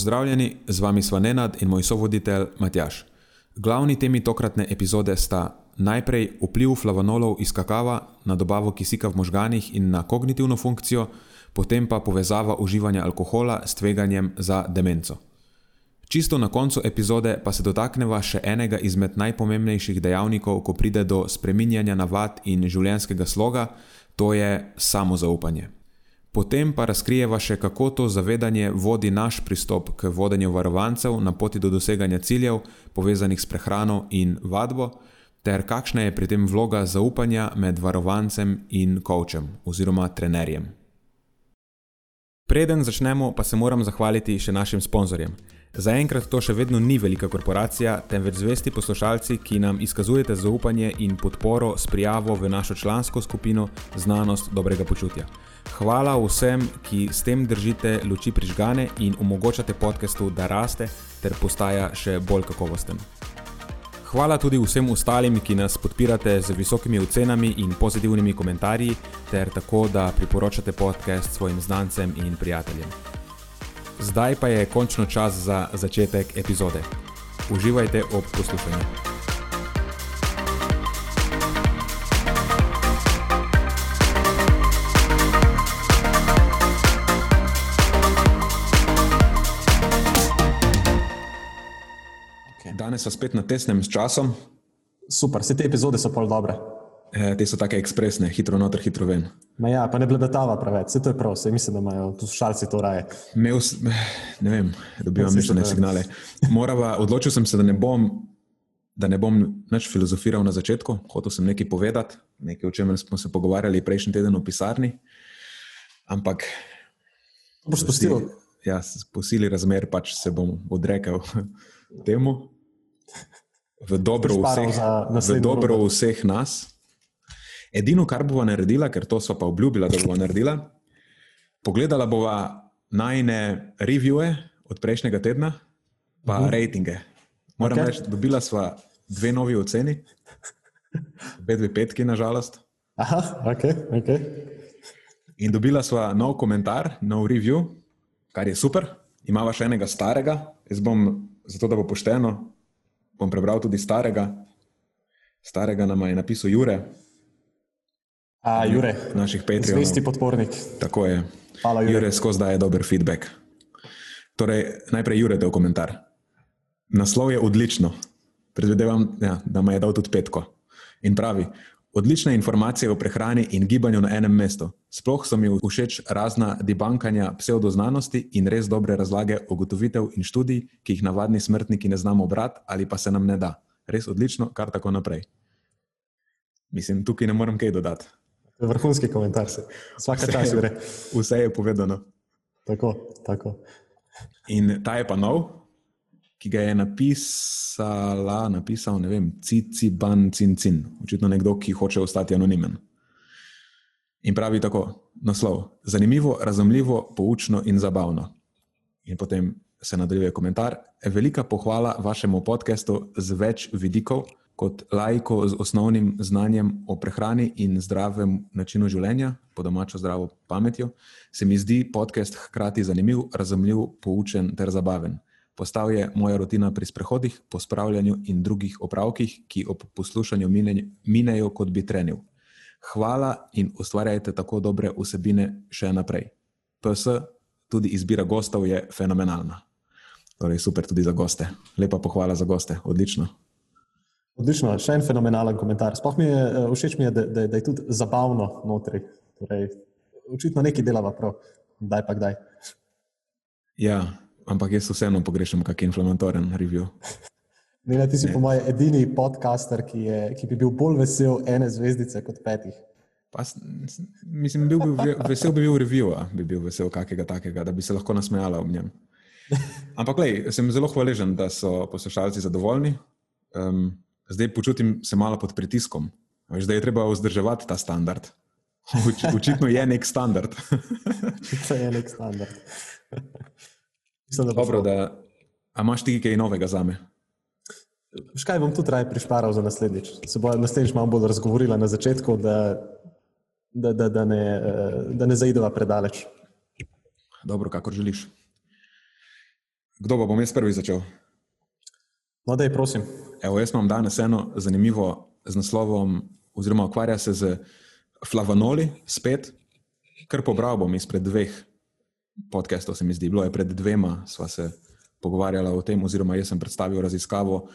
Pozdravljeni, z vami sva Nenad in moj sovoditelj Matjaš. Glavni temi tokratne epizode sta najprej vpliv flavonolov iz kakava na dobavo kisika v možganih in na kognitivno funkcijo, potem pa povezava uživanja alkohola s tveganjem za demenco. Čisto na koncu epizode pa se dotakneva še enega izmed najpomembnejših dejavnikov, ko pride do spreminjanja navad in življenjskega sloga, to je samozaupanje. Potem pa razkrijeva še, kako to zavedanje vodi naš pristop k vodenju varovancev na poti do doseganja ciljev, povezanih s prehrano in vadbo, ter kakšna je pri tem vloga zaupanja med varovancem in kočem oziroma trenerjem. Preden začnemo, pa se moram zahvaliti še našim sponzorjem. Zaenkrat to še vedno ni velika korporacija, temveč zvesti poslušalci, ki nam izkazujete zaupanje in podporo s prijavo v našo člansko skupino Znanost dobrega počutja. Hvala vsem, ki s tem držite luči prižgane in omogočate podkastu, da raste ter postaja še bolj kakovosten. Hvala tudi vsem ostalim, ki nas podpirate z visokimi ocenami in pozitivnimi komentarji, ter tako, da priporočate podcast svojim znancem in prijateljem. Zdaj pa je končno čas za začetek epizode. Uživajte ob poslušanju. Danes smo spet na tesnem s časom. Super, vse te epizode so pol dobre. E, te so tako ekspresne, hitro noter, hitro ven. Ma ja, pa ne blebetava preveč, vse to je prav, vse mislim, da imajo tu šalci to raje. Mev, ne vem, dobivam mišljene signale. Morava, odločil sem se, da ne bom. Da ne bom več filozofiral na začetku, hotel sem nekaj povedati, nekaj o čemer smo se pogovarjali prejšnji teden v pisarni. Ampak. Boš spustil? Ja, po sili razmer pač se bom odrekel temu v dobro, vseh, v dobro vseh nas. Edino, kar bova naredila, ker to so pa obljubila, da bova naredila, pogledala bova najne revije od prejšnjega tedna, pa uh mhm. -huh. rejtinge. Moram okay. reči, dobila sva dve novi oceni, obe dve petki, nažalost. Aha, ok, ok. In dobila sva nov komentar, nov review, kar je super. Imava še enega starega, jaz bom, zato da bo pošteno, bom prebral tudi starega. Starega nam je napisal Jure. A, Jure. Naših Patreonov. Zvesti podpornik. Tako je. Hvala, Jure. Jure skozi daje dober feedback. Torej, najprej Jure, del komentar. Naslov je odlično. Predvidevam, ja, da mu je dal tudi petko. In pravi, Odlične informacije o prehrani in gibanju na enem mestu. Sploh so mi všeč razna debankanja pseudoznanosti in res dobre razlage ugotovitev in študij, ki jih navadni smrtniki ne znamo brati ali pa se nam ne da. Res odlično, kar tako naprej. Mislim, tukaj ne morem kaj dodati. Vrhunski komentar se. Vsaka čas gre. Vse je povedano. Tako, tako. In ta je pa nov, ki ga je napisala, napisal, ne vem, Cici Ban Cincin, očitno nekdo, ki hoče ostati anonimen. In pravi tako: naslov: Zanimivo, razumljivo, poučno in zabavno. In potem se nadaljuje komentar: Velika pohvala vašemu podkastu z več vidikov. Kot lajko z osnovnim znanjem o prehrani in zdravem načinu življenja, po domačo zdravo pametjo, se mi zdi podcast hkrati zanimiv, razumljiv, poučen ter zabaven. Postal je moja rutina pri sprehodih, pospravljanju in drugih opravkih, ki ob poslušanju minejo, kot bi trenil. Hvala in ustvarjajte tako dobre vsebine še naprej. PS, tudi izbira gostov je fenomenalna. Torej, super tudi za goste. Lepa pohvala za goste, odlično. Odlično, še en fenomenalen komentar. Sploh mi je eh, všeč, mi je, da, da, da je tudi zabavno notri. Torej, očitno nekaj delava prav, kdaj pa kdaj. Ja, ampak jaz vseeno pogrešam kakšen inflamatoren review. Ne, ti si ne. po mojem edini podcaster, ki, je, ki bi bil bolj vesel ene zvezdice kot petih. Pa, mislim, bil bi vesel, bi bil review, bi bil vesel kakega takega, da bi se lahko nasmejala ob njem. Ampak, lej, sem zelo hvaležen, da so poslušalci zadovoljni. Um, zdaj počutim se malo pod pritiskom. Zdaj je treba vzdrževati ta standard. Uč, očitno je nek standard. Očitno je nek standard. Mislim, da Dobro, da, a imaš ti kaj novega za me? Škaj bom tudi raj prišparal za naslednjič. Se bo naslednjič malo bolj razgovorila na začetku, da, da, da, da ne, da ne zaideva predaleč. Dobro, kakor želiš. Kdo pa bom jaz prvi začel? No, da je, prosim. Evo, jaz imam danes eno zanimivo z naslovom, oziroma ukvarja se z flavonoli, spet, kar pobral bom izpred dveh podcastov, se mi zdi. Bilo je pred dvema, sva se pogovarjala o tem, oziroma jaz sem predstavil raziskavo,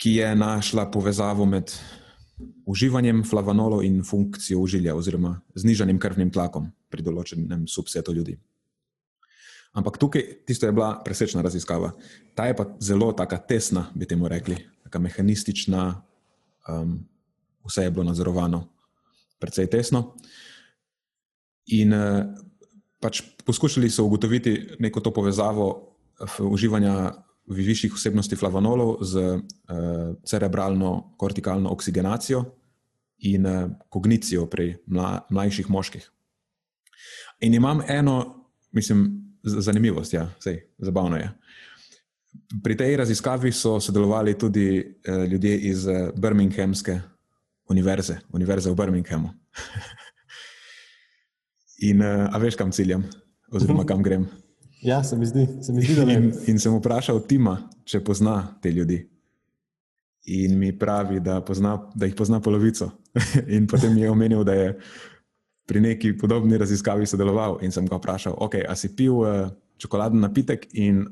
ki je našla povezavo med uživanjem flavonolov in funkcijo užilja, oziroma znižanjem krvnim tlakom pri določenem subsetu ljudi. Ampak tukaj tisto je bila presečna raziskava. Ta je pa zelo taka tesna, bi temu rekli, taka mehanistična, um, vse je bilo nadzorovano, precej tesno. In uh, pač poskušali so ugotoviti neko to povezavo uživanja višjih vsebnosti flavonolov z uh, cerebralno kortikalno oksigenacijo in uh, kognicijo pri mla, mlajših moških. In imam eno, mislim, zanimivost, ja, sej, zabavno je. Pri tej raziskavi so sodelovali tudi uh, ljudje iz uh, Birminghamske univerze, univerze v Birminghamu. in uh, a veš, kam ciljam, oziroma kam grem? Ja, se mi zdi, se mi zdi da in, in sem vprašal Tima, če pozna te ljudi. In mi pravi, da, pozna, da jih pozna polovico. in potem mi je omenil, da je pri neki podobni raziskavi sodeloval in sem ga vprašal, okay, ali si pil uh, čokoladen napitek in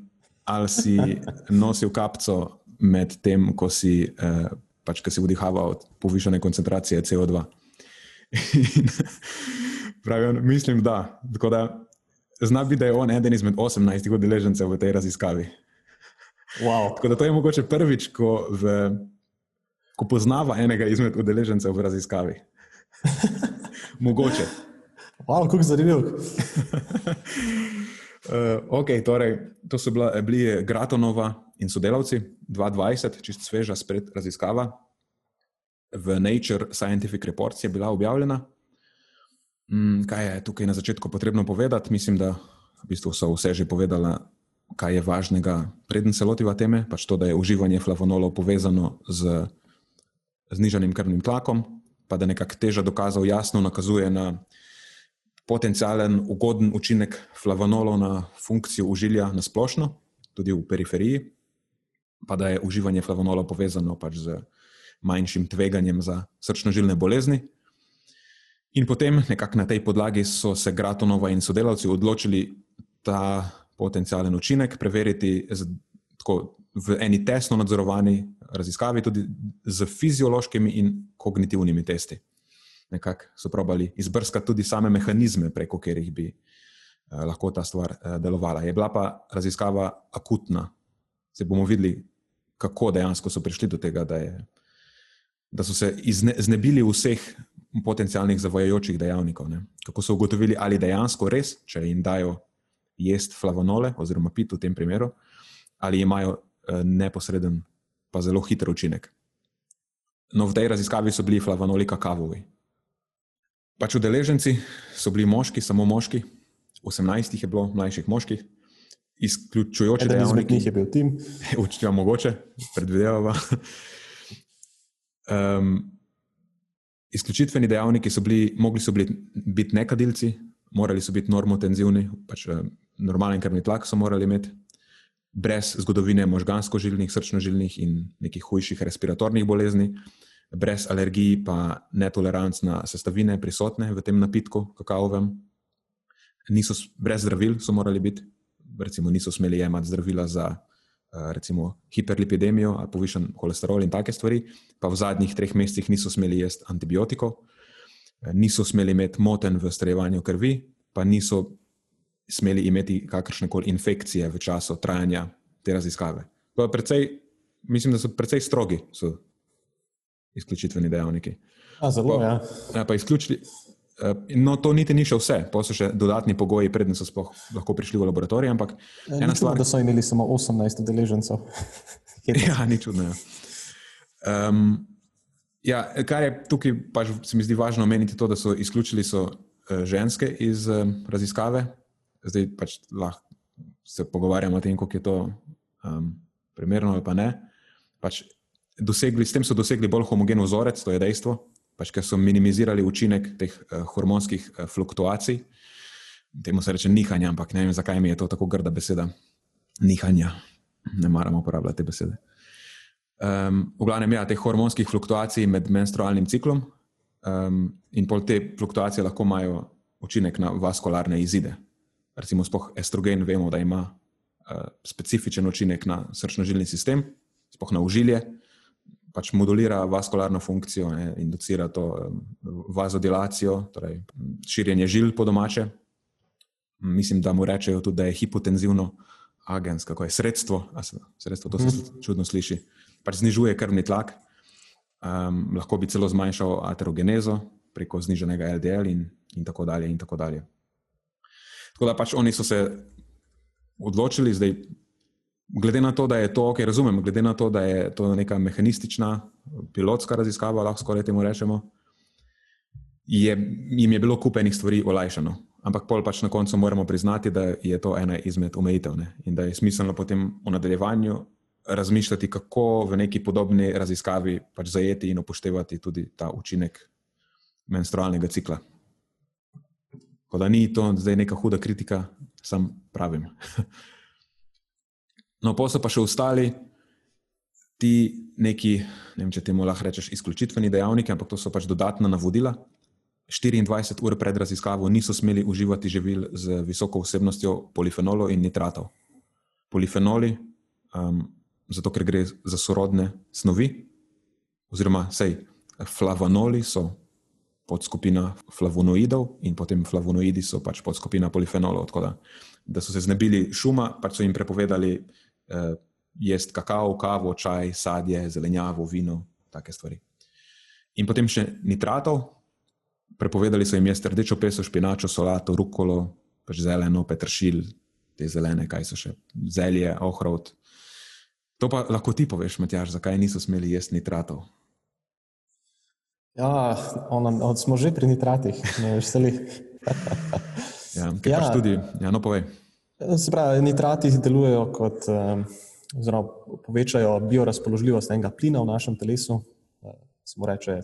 ali si nosil kapco med tem, ko si, uh, pač, si vdihaval povišene koncentracije CO2. Pravi, mislim, da. da zna biti, da je on eden izmed 18 udeležencev v tej raziskavi. Wow. Tako da to je mogoče prvič, ko, v, ko poznava enega izmed udeležencev v raziskavi. Mogoče. Wow, kako zanimivo. uh, okay, torej, to so bila, bili Gratonova in sodelavci, 2020, čist sveža spred raziskava. V Nature Scientific Reports je bila objavljena. Mm, kaj je tukaj na začetku potrebno povedati? Mislim, da v bistvu so vse že povedali, kaj je važnega, preden se lotiva teme. Pač to, da je uživanje flavonolov povezano z znižanim krvnim tlakom, pa da nekako teža dokazov jasno nakazuje na potencijalen ugoden učinek flavonolov na funkcijo užilja na splošno, tudi v periferiji, pa da je uživanje flavonolov povezano pač z manjšim tveganjem za srčno-žilne bolezni. In potem, nekako na tej podlagi, so se Gratonova in sodelavci odločili ta potencijalen učinek preveriti z, tako, v eni tesno nadzorovani raziskavi, tudi z fiziološkimi in kognitivnimi testi. Nekako so probali izbrskati tudi same mehanizme, preko katerih bi eh, lahko ta stvar eh, delovala. Je bila pa raziskava akutna. Se bomo videli, kako dejansko so prišli do tega, da, je, da so se izne, znebili vseh potencijalnih zavajajočih dejavnikov. Ne? Kako so ugotovili, ali dejansko res, če jim dajo jesti flavonole, oziroma pit v tem primeru, ali imajo eh, neposreden pa zelo hiter učinek. No, v tej raziskavi so bili flavonoli kakavovi. Pač udeleženci so bili moški, samo moški, 18 jih je bilo, mlajših moških, izključujoče dejavnike. Nekaj jih je bil tim. Učitelj, mogoče, predvidevamo. Um, izključitveni dejavniki so bili, mogli so bili, biti nekadilci, morali so biti normotenzivni, pač eh, normalen krvni tlak so morali imeti, brez zgodovine možgansko-žilnih, srčno-žilnih in nekih hujših respiratornih bolezni, brez alergij, pa netoleranc na sestavine prisotne v tem napitku, kakavovem. Niso, brez zdravil so morali biti, recimo, niso smeli jemati zdravila za recimo, hiperlipidemijo ali povišen holesterol in take stvari, pa v zadnjih treh mesecih niso smeli jesti antibiotikov, eh, niso smeli imeti moten v strevanju krvi, pa niso smeli imeti kakršne koli infekcije v času trajanja te raziskave. Precej, mislim, da so precej strogi, so izključitveni dejavniki. A, zelo, pa, ja. Ja, pa izključili, no, to niti ni še vse, pa so še dodatni pogoji, predtem so sploh lahko prišli v laboratorij. Ampak ena čudno, stvar, da so imeli samo 18 udeležencev. ja, ni čudno. Ja. Um, ja, kar je tukaj, pač se mi zdi važno omeniti, to, da so izključili so, uh, ženske iz uh, raziskave. Zdaj pač lahko se pogovarjamo o tem, kako je to um, primerno ali pa ne. Pač dosegli, s tem so dosegli bolj homogen vzorec, to je dejstvo pač, ker so minimizirali učinek teh uh, hormonskih uh, fluktuacij. Temu se reče nihanja, ampak ne vem, zakaj mi je to tako grda beseda. Nihanja, ne maramo uporabljati te besede. Um, v glavnem, ja, teh hormonskih fluktuacij med menstrualnim ciklom um, in pol te fluktuacije lahko imajo učinek na vaskularne izide. Recimo, spoh estrogen, vemo, da ima uh, specifičen učinek na srčno-žilni sistem, spoh na užilje pač modulira vaskularno funkcijo, ne, inducira to vazodilacijo, torej širjenje žil po domače. Mislim, da mu rečejo tudi, da je hipotenzivno agens, kako je sredstvo, sredstvo to se hmm. čudno sliši, pač znižuje krvni tlak, um, lahko bi celo zmanjšal aterogenezo preko zniženega LDL in, in tako dalje. In tako, dalje. tako da pač oni so se odločili, zdaj glede na to, da je to, ki okay, razumem, glede na to, da je to neka mehanistična, pilotska raziskava, lahko skoraj temu rečemo, je, jim je bilo kupenih stvari olajšano. Ampak pol pač na koncu moramo priznati, da je to ena izmed omejitev ne? in da je smiselno potem v nadaljevanju razmišljati, kako v neki podobni raziskavi pač zajeti in upoštevati tudi ta učinek menstrualnega cikla. Tako da ni to zdaj neka huda kritika, sam pravim. No, pa so pa še ostali ti neki, ne vem, če temu lahko rečeš, izključitveni dejavniki, ampak to so pač dodatna navodila. 24 ur pred raziskavo niso smeli uživati živil z visoko vsebnostjo polifenolov in nitratov. Polifenoli, um, zato ker gre za sorodne snovi, oziroma sej, flavonoli so podskupina flavonoidov in potem flavonoidi so pač podskupina polifenolov. Da, da so se znebili šuma, pač so jim prepovedali uh, jesti kakao, kavo, čaj, sadje, zelenjavo, vino, take stvari. In potem še nitratov, prepovedali so jim jesti rdečo peso, špinačo, solato, rukolo, pač zeleno, petršil, te zelene, kaj so še, zelje, ohrovt. To pa lahko ti poveš, Matjaž, zakaj niso smeli jesti nitratov. Ja, on, on, smo že pri nitratih, ne veš, ali. ja, kaj ja. pač tudi, ja, no povej. Se pravi, nitrati delujejo kot, oziroma povečajo biorazpoložljivost enega plina v našem telesu, se mu reče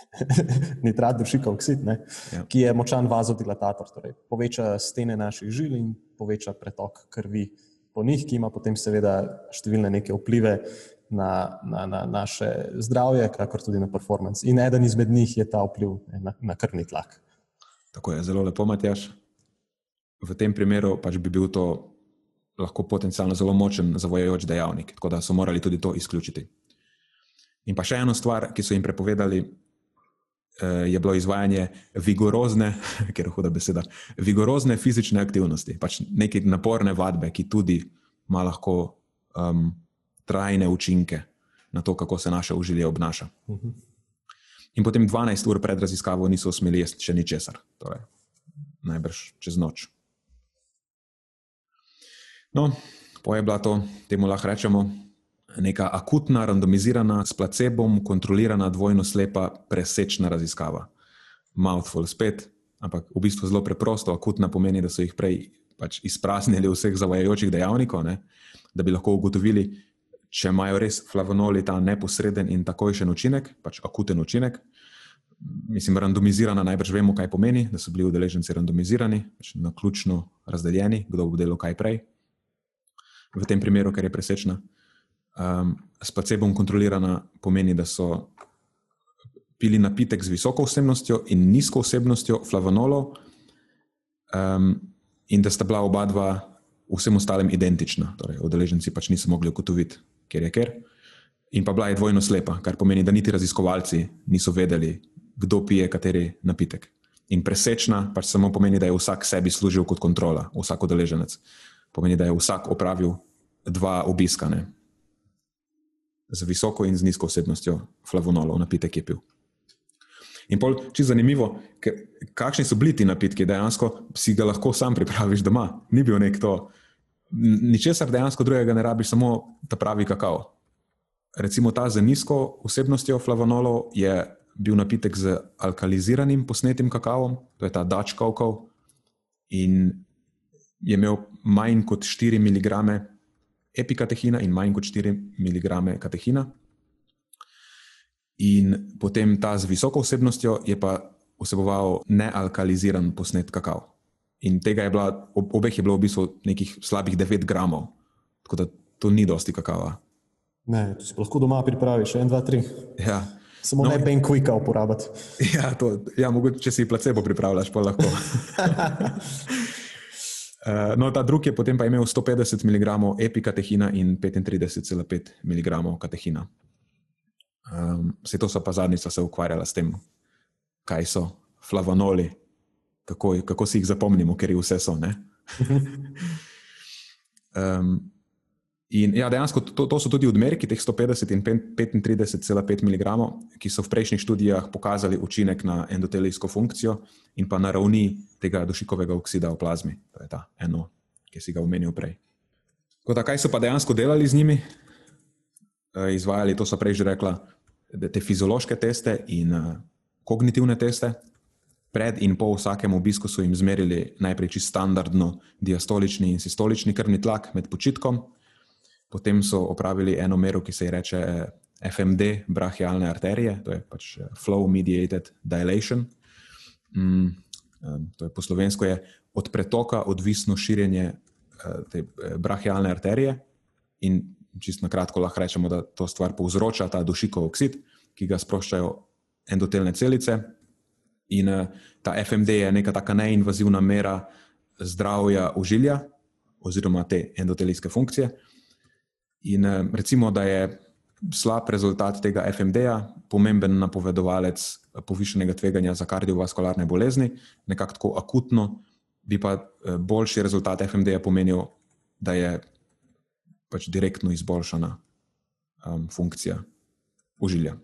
nitrat dušikov oksid, ne, ja. ki je močan vazodilatator, torej poveča stene naših žil in poveča pretok krvi po njih, ki ima potem seveda številne neke vplive na, na, na naše zdravje, kakor tudi na performance. In eden izmed njih je ta vpliv ne, na, na krvni tlak. Tako je, zelo lepo, Matjaš v tem primeru pač bi bil to lahko potencialno zelo močen zavojajoč dejavnik, tako da so morali tudi to izključiti. In pa še eno stvar, ki so jim prepovedali, eh, je bilo izvajanje vigorozne, ker je huda beseda, vigorozne fizične aktivnosti, pač neke naporne vadbe, ki tudi ima lahko um, trajne učinke na to, kako se naše užilje obnaša. Mhm. In potem 12 ur pred raziskavo niso smeli jesti še ničesar, torej najbrž čez noč. No, po je bila to, temu lahko rečemo, neka akutna, randomizirana, s placebom kontrolirana, dvojno slepa, presečna raziskava. Mouthful spet, ampak v bistvu zelo preprosto. Akutna pomeni, da so jih prej pač izpraznili vseh zavajajočih dejavnikov, ne? da bi lahko ugotovili, če imajo res flavonoli ta neposreden in takojšen učinek, pač akuten učinek. Mislim, randomizirana, najbrž vemo, kaj pomeni, da so bili udeleženci randomizirani, pač na ključno razdeljeni, kdo bo delal kaj prej v tem primeru, ker je presečna. Um, s placebom kontrolirana pomeni, da so pili napitek z visoko vsebnostjo in nizko vsebnostjo flavonolov, um, in da sta bila oba dva vsem ostalim identična. Torej, odeleženci pač niso mogli ugotoviti, ker je ker. In pa bila je dvojno slepa, kar pomeni, da niti raziskovalci niso vedeli, kdo pije kateri napitek. In presečna pač samo pomeni, da je vsak sebi služil kot kontrola, vsak odeleženec pomeni, da je vsak opravil dva obiska, ne? z visoko in z nizko vsebnostjo flavonolov, napitek je pil. In pol, če je zanimivo, kakšni so bili ti napitki, dejansko si ga lahko sam pripraviš doma. Ni bil nek to. Ničesar dejansko drugega ne rabiš, samo ta pravi kakao. Recimo ta z nizko vsebnostjo flavonolov je bil napitek z alkaliziranim posnetim kakaom, to je ta Dutch kakao, in je imel manj kot 4 mg epikatehina in manj kot 4 mg katehina. In potem ta z visoko vsebnostjo je pa vseboval nealkaliziran posnet kakao. In tega je bila, obeh je bilo v bistvu nekih slabih 9 gramov, tako da to ni dosti kakava. Ne, to si lahko doma pripraviš, 1, 2, 3. Ja. Samo no, ne ben kvika uporabiti. Ja, to, ja, mogoče če si placebo pripravljaš, pa lahko. Eh, no, ta drugi je potem pa imel 150 mg epikatehina in 35,5 mg katehina. Um, Vse to so pa zadnjič se ukvarjala s tem, kaj so flavonoli, kako, kako si jih zapomnimo, ker jih vse so. um, in ja, dejansko to, to so tudi odmerki teh 150 in 35,5 mg, ki so v prejšnjih študijah pokazali učinek na endotelijsko funkcijo in pa na ravni tega dušikovega oksida v plazmi. To je ta eno, ki si ga omenil prej. Da, kaj so pa dejansko delali z njimi? Eh, izvajali, to so prej že rekla, te fiziološke teste in uh, kognitivne teste. Pred in po vsakem obisku so jim izmerili najprej čisto standardno diastolični in sistolični krvni tlak med počitkom, potem so opravili eno mero, ki se ji reče eh, FMD, brachialne arterije, to je pač eh, flow mediated dilation. Mm, to je po slovensko je od pretoka odvisno širjenje te brachialne arterije in čisto na kratko lahko rečemo, da to stvar povzroča ta dušikov oksid, ki ga sproščajo endotelne celice. In ta FMD je neka taka neinvazivna mera zdravja ožilja oziroma te endotelijske funkcije. In uh, recimo, da je slab rezultat tega FMD-ja pomemben napovedovalec povišenega tveganja za kardiovaskularne bolezni, nekako tako akutno, bi pa uh, boljši rezultat FMD-ja pomenil, da je pač direktno izboljšana um, funkcija ožilja.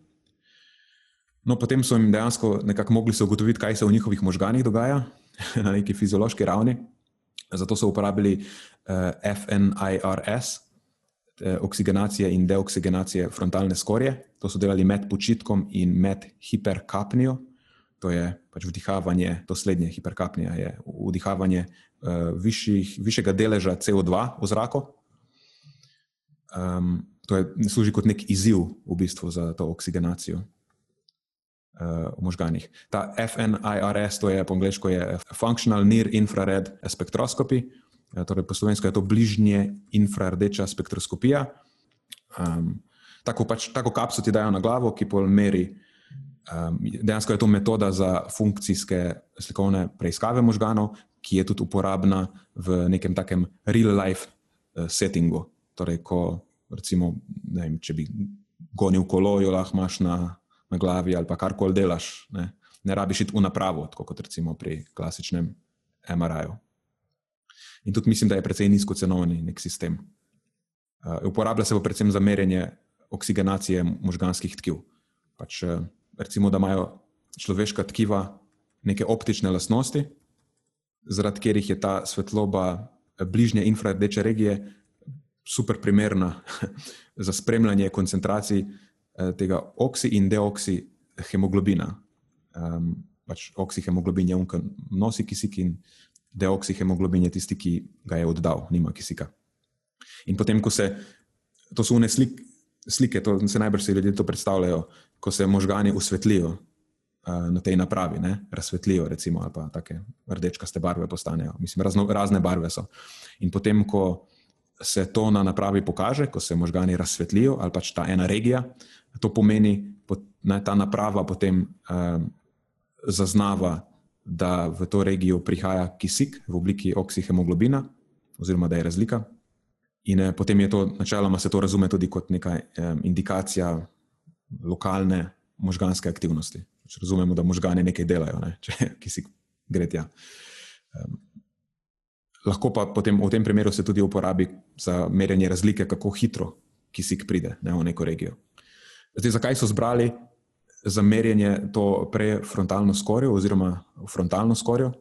No, potem so jim dejansko nekako mogli se ugotoviti, kaj se v njihovih možganjih dogaja na neki fiziološki ravni. Zato so uporabili uh, FNIRS, oksigenacije in deoksigenacije frontalne skorje. To so delali med počitkom in med hiperkapnijo. To je pač vdihavanje, to slednje hiperkapnija je vdihavanje uh, višjih, višjega deleža CO2 v zraku, um, to je, služi kot nek izziv v bistvu za to oksigenacijo uh, v možganjih. Ta FNIRS, to je po angliško Functional Near Infrared Spectroscopy, torej po slovensko je to bližnje infrardeča spektroskopija. Um, tako, pač, tako kapso ti dajo na glavo, ki pol meri. Um, dejansko je to metoda za funkcijske slikovne preiskave možganov, ki je tudi uporabna v nekem takem real-life uh, settingu. Torej, ko recimo, vem, če bi gonil kolo, jo lahko imaš na, na glavi ali pa karkoli delaš. Ne, ne rabiš iti v napravo, kot recimo pri klasičnem MRI-ju. In tudi mislim, da je precej nizkocenovni nek sistem. Uh, uporablja se pa predvsem za merjenje oksigenacije možganskih tkiv. Pač, uh, recimo, da imajo človeška tkiva neke optične lastnosti, zaradi katerih je ta svetloba bližnje infrardeče regije super primerna za spremljanje koncentracij eh, tega oksi in deoksi hemoglobina. Um, pač oksi hemoglobin je unka nosi kisik in deoksi hemoglobin je tisti, ki ga je oddal, nima kisika. In potem, ko se, to so une slik, slike, to se najbrž si ljudje to predstavljajo, ko se možgani usvetlijo uh, na tej napravi, ne, razsvetlijo recimo, ali pa take rdečkaste barve postanejo, mislim, razno, razne barve so. In potem, ko se to na napravi pokaže, ko se možgani razsvetlijo ali pač ta ena regija, to pomeni, da ta naprava potem um, zaznava, da v to regijo prihaja kisik v obliki oksihemoglobina, oziroma da je razlika. In eh, potem je to, načeloma se to razume tudi kot neka eh, indikacija lokalne možganske aktivnosti. Če razumemo, da možgani nekaj delajo, ne? če kisik gre tja. Um, lahko pa potem v tem primeru se tudi uporabi za merjenje razlike, kako hitro kisik pride ne, v neko regijo. Zdaj, zakaj so zbrali za merjenje to prefrontalno skorjo oziroma frontalno skorjo.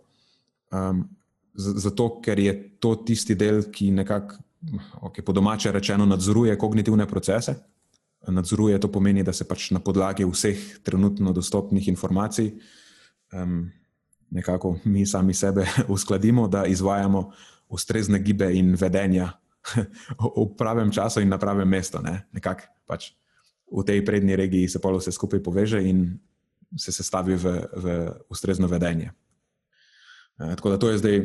Um, zato, ker je to tisti del, ki nekako, okay, po domače rečeno, nadzoruje kognitivne procese. Nadzoruje to pomeni, da se pač na podlagi vseh trenutno dostopnih informacij um, nekako mi sami sebe uskladimo, da izvajamo ustrezne gibe in vedenja v pravem času in na pravem mestu. Ne? Nekako pač v tej prednji regiji se polo vse skupaj poveže in se sestavi v, v ustrezno vedenje. E, tako da to je zdaj,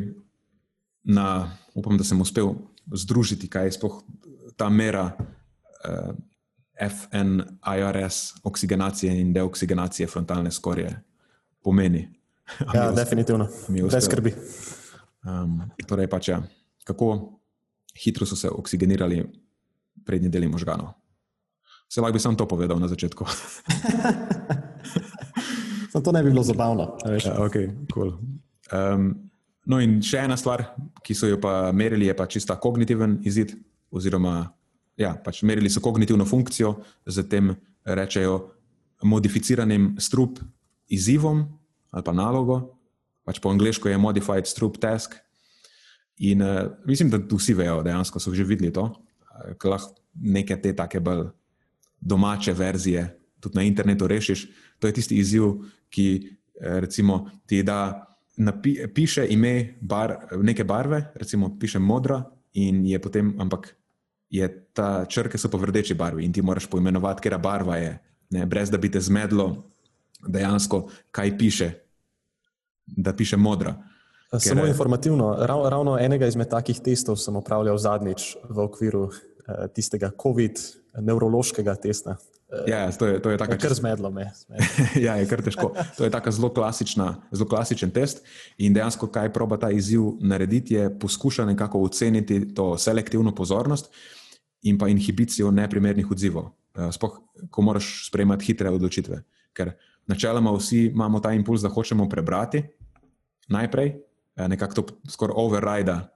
na, upam, da sem uspel združiti, kaj je sploh ta mera uh, e, FNIRS, oksigenacije in deoksigenacije frontalne skorje pomeni. Ja, definitivno. Brez skrbi. Um, torej, pač, ja, kako hitro so se oksigenirali prednji deli možganov. Se lahko bi sam to povedal na začetku. to ne bi bilo zabavno. Ja, okay, cool. um, no, in še ena stvar, ki so jo pa merili, je pa čista kognitiven izid. Oziroma, ja, pač merili so kognitivno funkcijo z tem, rečejo, modificiranim strup izzivom ali pa nalogo. Pač po angliško je modified strup task. In uh, mislim, da vsi vejo, dejansko so že videli to, da lahko neke te take bolj domače verzije tudi na internetu rešiš. To je tisti izziv, ki recimo, ti da napi, piše ime bar, neke barve, recimo piše modra, in je potem, ampak je ta črke so pa v rdeči barvi in ti moraš poimenovati, kera barva je, ne, brez da bi te zmedlo dejansko, kaj piše, da piše modra. Samo informativno, rav, ravno enega izmed takih testov sem opravljal zadnjič v okviru uh, tistega COVID-neurološkega testa. Ja, to je, to je tako. Kar zmedlo me. ja, je kar težko. To je tako zelo, zelo klasičen test. In dejansko, kaj proba ta izziv narediti, je poskuša nekako oceniti to selektivno pozornost in pa inhibicijo neprimernih odzivov. Eh, sploh, ko moraš sprejemati hitre odločitve. Ker načeloma vsi imamo ta impuls, da hočemo prebrati najprej, eh, nekako to skoraj override eh,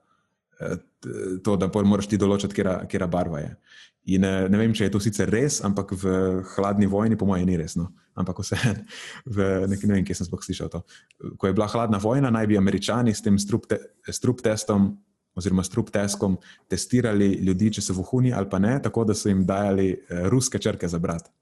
to, da moraš ti določiti, kera barva je. In ne, ne vem, če je to sicer res, ampak v hladni vojni, po mojem, ni res. No. Ampak vse, v, ne, vem, kje sem sploh slišal to. Ko je bila hladna vojna, naj bi američani s tem strup, te, strup testom, oziroma strup testom, testirali ljudi, če so vohuni ali pa ne, tako da so jim dajali eh, ruske črke za brat.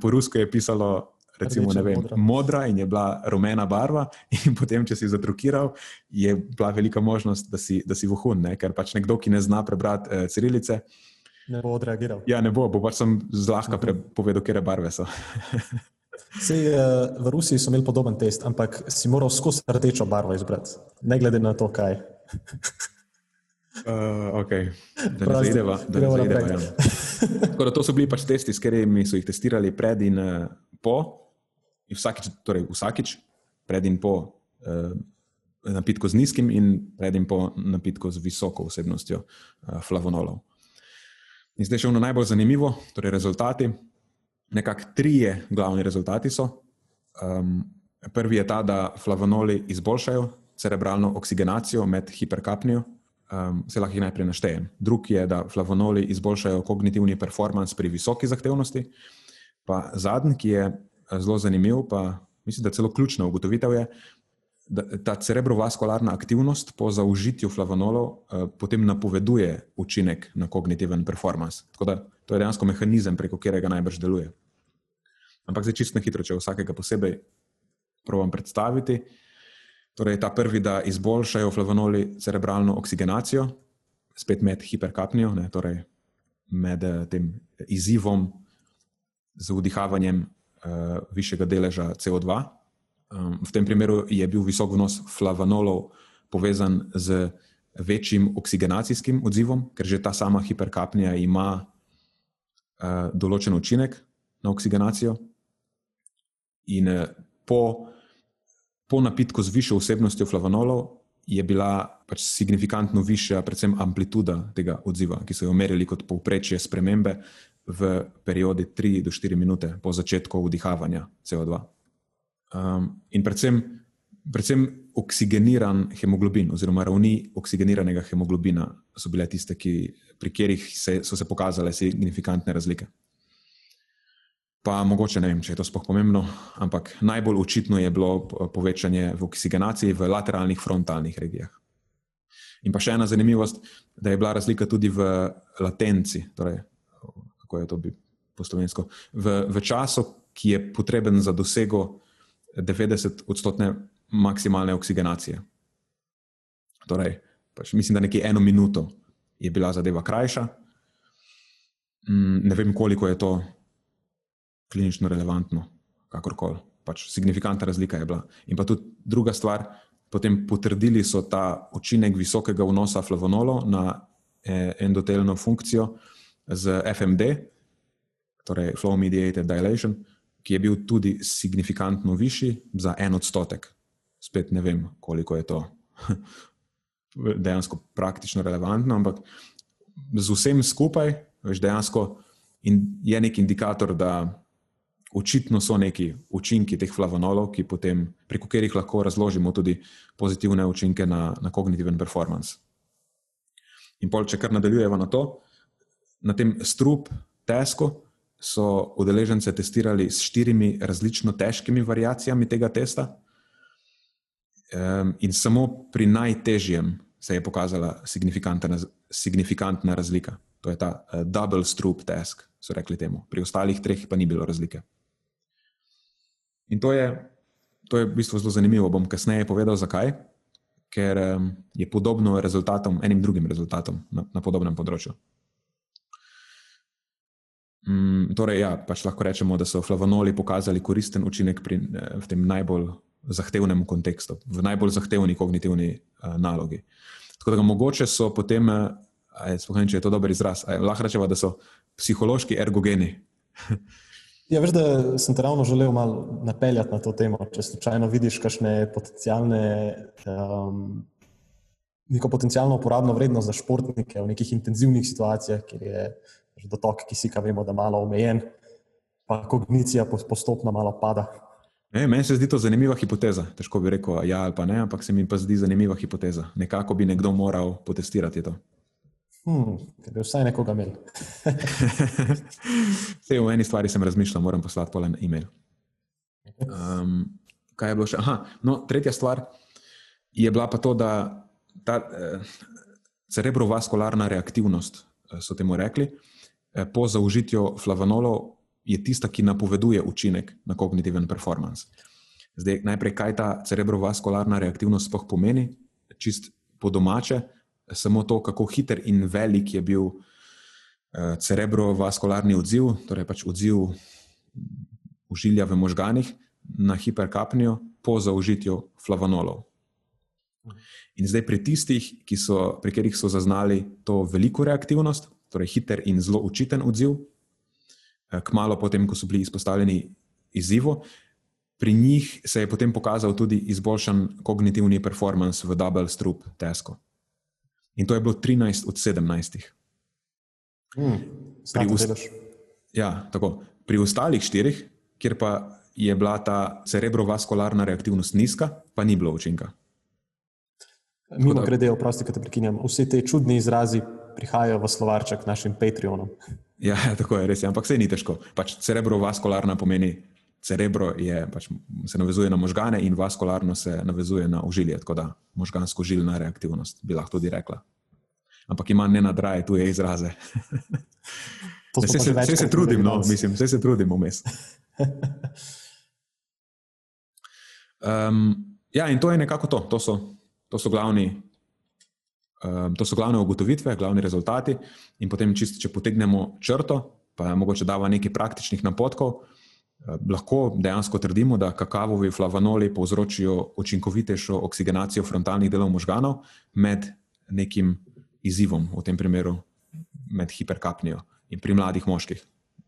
Po rusko je pisalo. Recimo, vem, modra. modra in je bila rumena barva, in potem, če si zatrukiral, je bila velika možnost, da si, da si vohun, ne? ker pač nekdo, ki ne zna prebrati eh, cirilice, ne bo odreagiral. Ja, ne bo, bo pač sem zlahka povedal, kje barve so. Sej, eh, v Rusiji so imeli podoben test, ampak si moral skozi rdečo barvo izbrati, ne glede na to, kaj. Uh, okay. Da ne zaideva. Da ne zaideva ja. da to so bili pač testi, s katerimi so jih testirali pred in uh, po. Vsakič, torej vsakič, pred in po uh, napitku z nizkim in pred in po napitku z visoko vsebnostjo uh, flavonolov. In zdaj še ono najbolj zanimivo, torej rezultati. Nekako trije glavni rezultati so. Um, prvi je ta, da flavonoli izboljšajo cerebralno oksigenacijo med hiperkapnijo. Um, se lahko jih najprej naštejem. Drugi je, da flavonoli izboljšajo kognitivni performance pri visoki zahtevnosti. Pa zadnji, ki je eh, zelo zanimiv, pa mislim, da celo ključna ugotovitev je, ta cerebrovaskularna aktivnost po zaužitju flavonolov uh, potem napoveduje učinek na kognitiven performance. Tako da to je dejansko mehanizem, preko katerega najbrž deluje. Ampak zdaj čisto hitro, če vsakega posebej provodim predstaviti. Torej, ta prvi, da izboljšajo flavonoli cerebralno oksigenacijo, spet med hiperkapnijo, ne, torej med uh, tem izzivom z vdihavanjem uh, višjega deleža CO2, Um, v tem primeru je bil visok vnos flavonolov povezan z večjim oksigenacijskim odzivom, ker že ta sama hiperkapnija ima uh, določen učinek na oksigenacijo. In uh, po, po napitku z višjo vsebnostjo flavonolov je bila pač signifikantno višja, predvsem amplituda tega odziva, ki so jo merili kot povprečje spremembe v periodi 3 do 4 minute po začetku vdihavanja CO2. Um, in predvsem, predvsem oksigeniran hemoglobin, oziroma ravni oksigeniranega hemoglobina, so bile tiste, ki, pri katerih se, so se pokazale signifikantne razlike. pa mogoče ne vem, če je to sploh pomembno, ampak najbolj očitno je bilo povečanje v oksigenaciji v lateralnih frontalnih regijah. In pa še ena zanimivost, da je bila razlika tudi v latenci, torej, kako je to bi po slovensko, v, v času, ki je potreben za dosego 90-odstotne maksimalne oksigenacije. Torej, pač mislim, da nekje eno minuto je bila zadeva krajša. Mm, ne vem, koliko je to klinično relevantno, kakorkoli. Pač signifikantna razlika je bila. In pa tudi druga stvar, potem potrdili so ta učinek visokega vnosa flavonolov na eh, endotelno funkcijo z FMD, torej flow mediated dilation, ki je bil tudi signifikantno višji za en odstotek. Spet ne vem, koliko je to dejansko praktično relevantno, ampak z vsem skupaj, veš, dejansko je nek indikator, da očitno so neki učinki teh flavonolov, potem, preko katerih lahko razložimo tudi pozitivne učinke na, na kognitiven performance. In pol, če kar nadaljujemo na to, na tem strup tesku so udeležence testirali s štirimi različno težkimi variacijami tega testa. Um, in samo pri najtežjem se je pokazala signifikantna, signifikantna razlika. To je ta uh, double strup task, so rekli temu. Pri ostalih treh pa ni bilo razlike. In to je, to je v bistvu zelo zanimivo. Bom kasneje povedal, zakaj. Ker um, je podobno rezultatom, enim drugim rezultatom na, na podobnem področju. Um, torej, ja, pač lahko rečemo, da so flavonoli pokazali koristen učinek pri, eh, v tem najbolj zahtevnem kontekstu, v najbolj zahtevni kognitivni uh, nalogi. Tako da mogoče so potem, uh, če je to dober izraz, lahko rečemo, da so psihološki ergogeni. Ja, veš, da sem te ravno želel malo napeljati na to temo. Če slučajno vidiš kakšne potencijalne, um, neko potencijalno uporabno vrednost za športnike v nekih intenzivnih situacijah, kjer je dotok kisika, vemo, da je malo omejen, pa kognicija postopno malo pada. E, meni se zdi to zanimiva hipoteza. Težko bi rekel ja ali pa ne, ampak se mi pa zdi zanimiva hipoteza. Nekako bi nekdo moral potestirati to. Hmm, da bi vsaj nekoga imel. Vse v eni stvari sem razmišljal, moram poslati polen e-mail. Um, kaj je bilo še? Aha, no, tretja stvar je bila pa to, da ta eh, cerebrovaskularna reaktivnost, eh, so temu rekli, eh, po zaužitju flavonolov je tista, ki napoveduje učinek na kognitiven performance. Zdaj, najprej, kaj ta cerebrovaskularna reaktivnost sploh pomeni, čist po domače samo to, kako hiter in velik je bil uh, cerebrovaskularni odziv, torej pač odziv užilja v možganih na hiperkapnijo po zaužitju flavonolov. In zdaj pri tistih, pri katerih so zaznali to veliko reaktivnost, torej hiter in zelo učiten odziv, eh, kmalo potem, ko so bili izpostavljeni izzivu, pri njih se je potem pokazal tudi izboljšan kognitivni performance v double strup testu. In to je bilo 13 od 17. Hmm, pri, ust ja, tako, pri ostalih štirih, kjer pa je bila ta cerebrovaskularna reaktivnost nizka, pa ni bilo učinka. Mimo grede, oprosti, da te prekinjam, vse te čudne izrazi prihajajo v slovarček našim Patreonom. Ja, tako je res, ampak vse ni težko. Pač cerebrovaskularna pomeni cerebro je, pač, se navezuje na možgane in vaskularno se navezuje na užilje, tako da možgansko žilna reaktivnost bi lahko tudi rekla. Ampak ima ne nadraje tuje izraze. Vse se, se, se trudim, no, mislim, vse se trudim vmes. Um, ja, in to je nekako to. To so, to so, glavni, um, to so glavne ugotovitve, glavni rezultati. In potem, čist, če potegnemo črto, pa mogoče dava nekaj praktičnih napotkov. Eh, lahko dejansko trdimo, da kakavovi flavonoli povzročijo učinkovitejšo oksigenacijo frontalnih delov možganov med nekim izzivom, v tem primeru med hiperkapnijo in pri mladih moških.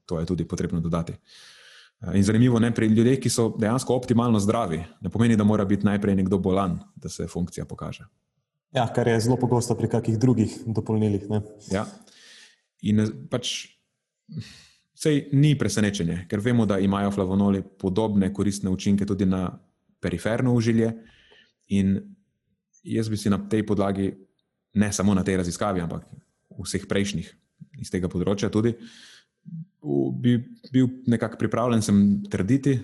To je tudi potrebno dodati. Eh, in zanimivo je, pri ljudeh, ki so dejansko optimalno zdravi, ne pomeni, da mora biti najprej nekdo bolan, da se funkcija pokaže. Ja, kar je zelo pogosto pri kakih drugih dopolnilih. Ja. In eh, pač. Sej ni presenečenje, ker vemo, da imajo flavonoli podobne koristne učinke tudi na periferno užilje. In jaz bi si na tej podlagi, ne samo na tej raziskavi, ampak vseh prejšnjih iz tega področja, tudi bi bil nekako pripravljen sem trditi,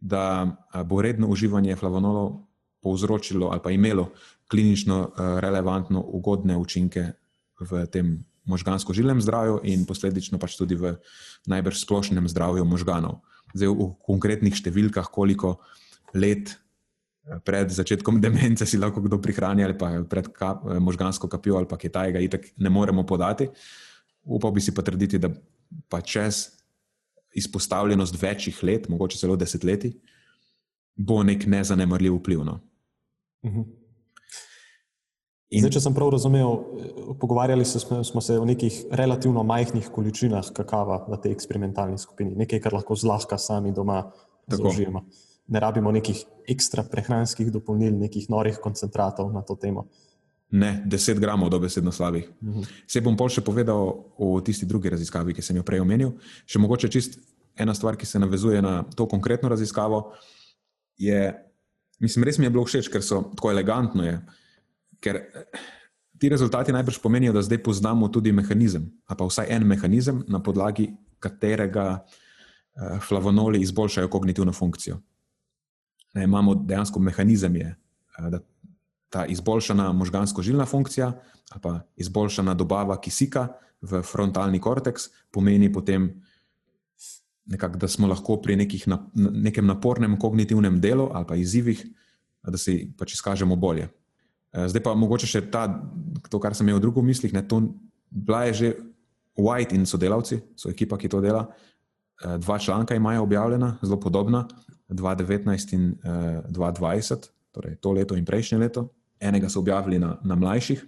da bo redno uživanje flavonolov povzročilo ali pa imelo klinično relevantno ugodne učinke v tem možgansko-žilnem zdravju in posledično pač tudi v najbrž splošnem zdravju možganov. Zdaj, v konkretnih številkah, koliko let eh, pred začetkom demence si lahko kdo prihrani ali pa pred kap, eh, možgansko kapijo ali pa kaj tajega, itak ne moremo podati. Upal bi si pa trditi, da pa čez izpostavljenost večjih let, mogoče celo desetletij, bo nek nezanemrljiv vpliv. No. Uh mhm. -huh. In... Zdaj, če sem prav razumel, pogovarjali smo, smo se o nekih relativno majhnih količinah kakava v tej eksperimentalni skupini, nekaj, kar lahko zlahka sami doma zaužijemo. Ne rabimo nekih ekstra prehranskih dopolnil, nekih norih koncentratov na to temo. Ne, 10 gramov dobesedno slabih. Uh -huh. Se bom pol še povedal o tisti drugi raziskavi, ki sem jo prej omenil. Še mogoče čist ena stvar, ki se navezuje na to konkretno raziskavo, je, mislim, res mi je bilo všeč, ker so tako elegantno je. Ker eh, ti rezultati najbrž pomenijo, da zdaj poznamo tudi mehanizem, ali pa vsaj en mehanizem, na podlagi katerega uh, flavonoli izboljšajo kognitivno funkcijo. Ne, imamo dejansko mehanizem, je, uh, da ta izboljšana možgansko-žilna funkcija ali pa izboljšana dobava kisika v frontalni korteks pomeni potem, nekak, da smo lahko pri nekih, na, nekem napornem kognitivnem delu ali pa izzivih, da se pač izkažemo bolje. Eh, zdaj pa mogoče še ta, to, kar sem imel v drugih mislih. Ne, to bila je že White in sodelavci, so ekipa, ki to dela. Eh, dva članka imajo objavljena, zelo podobna, 2019 in 2020, eh, torej to leto in prejšnje leto. Enega so objavili na, na mlajših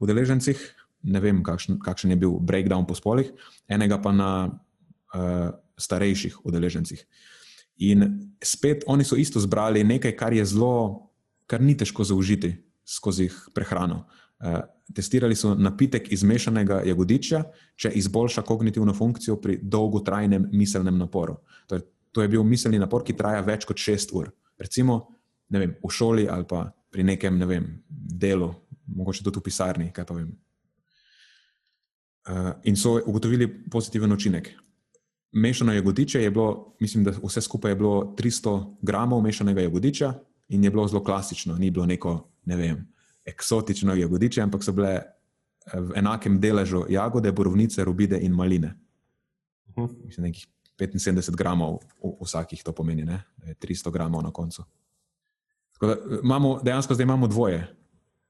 udeležencih, ne vem, kakšen, kakšen je bil breakdown po spolih, enega pa na uh, starejših udeležencih. In spet oni so isto zbrali nekaj, kar je zelo, kar ni težko zaužiti skozi prehrano. Uh, testirali so napitek iz mešanega jagodiča, če izboljša kognitivno funkcijo pri dolgotrajnem miselnem naporu. To je, to je bil miselni napor, ki traja več kot šest ur. Recimo vem, v šoli ali pa pri nekem ne vem, delu, mogoče tudi v pisarni. Uh, in so ugotovili pozitiven učinek. Mešano jagodiče je bilo, mislim, da vse skupaj je bilo 300 gramov mešanega jagodiča in je bilo zelo klasično, ni bilo neko ne vem, eksotično jagodiče, ampak so bile eh, v enakem deležu jagode, borovnice, rubide in maline. Uh mhm. -huh. Mislim, nekih 75 gramov vsakih to pomeni, ne? 300 gramov na koncu. Da, eh, imamo, dejansko zdaj imamo dvoje.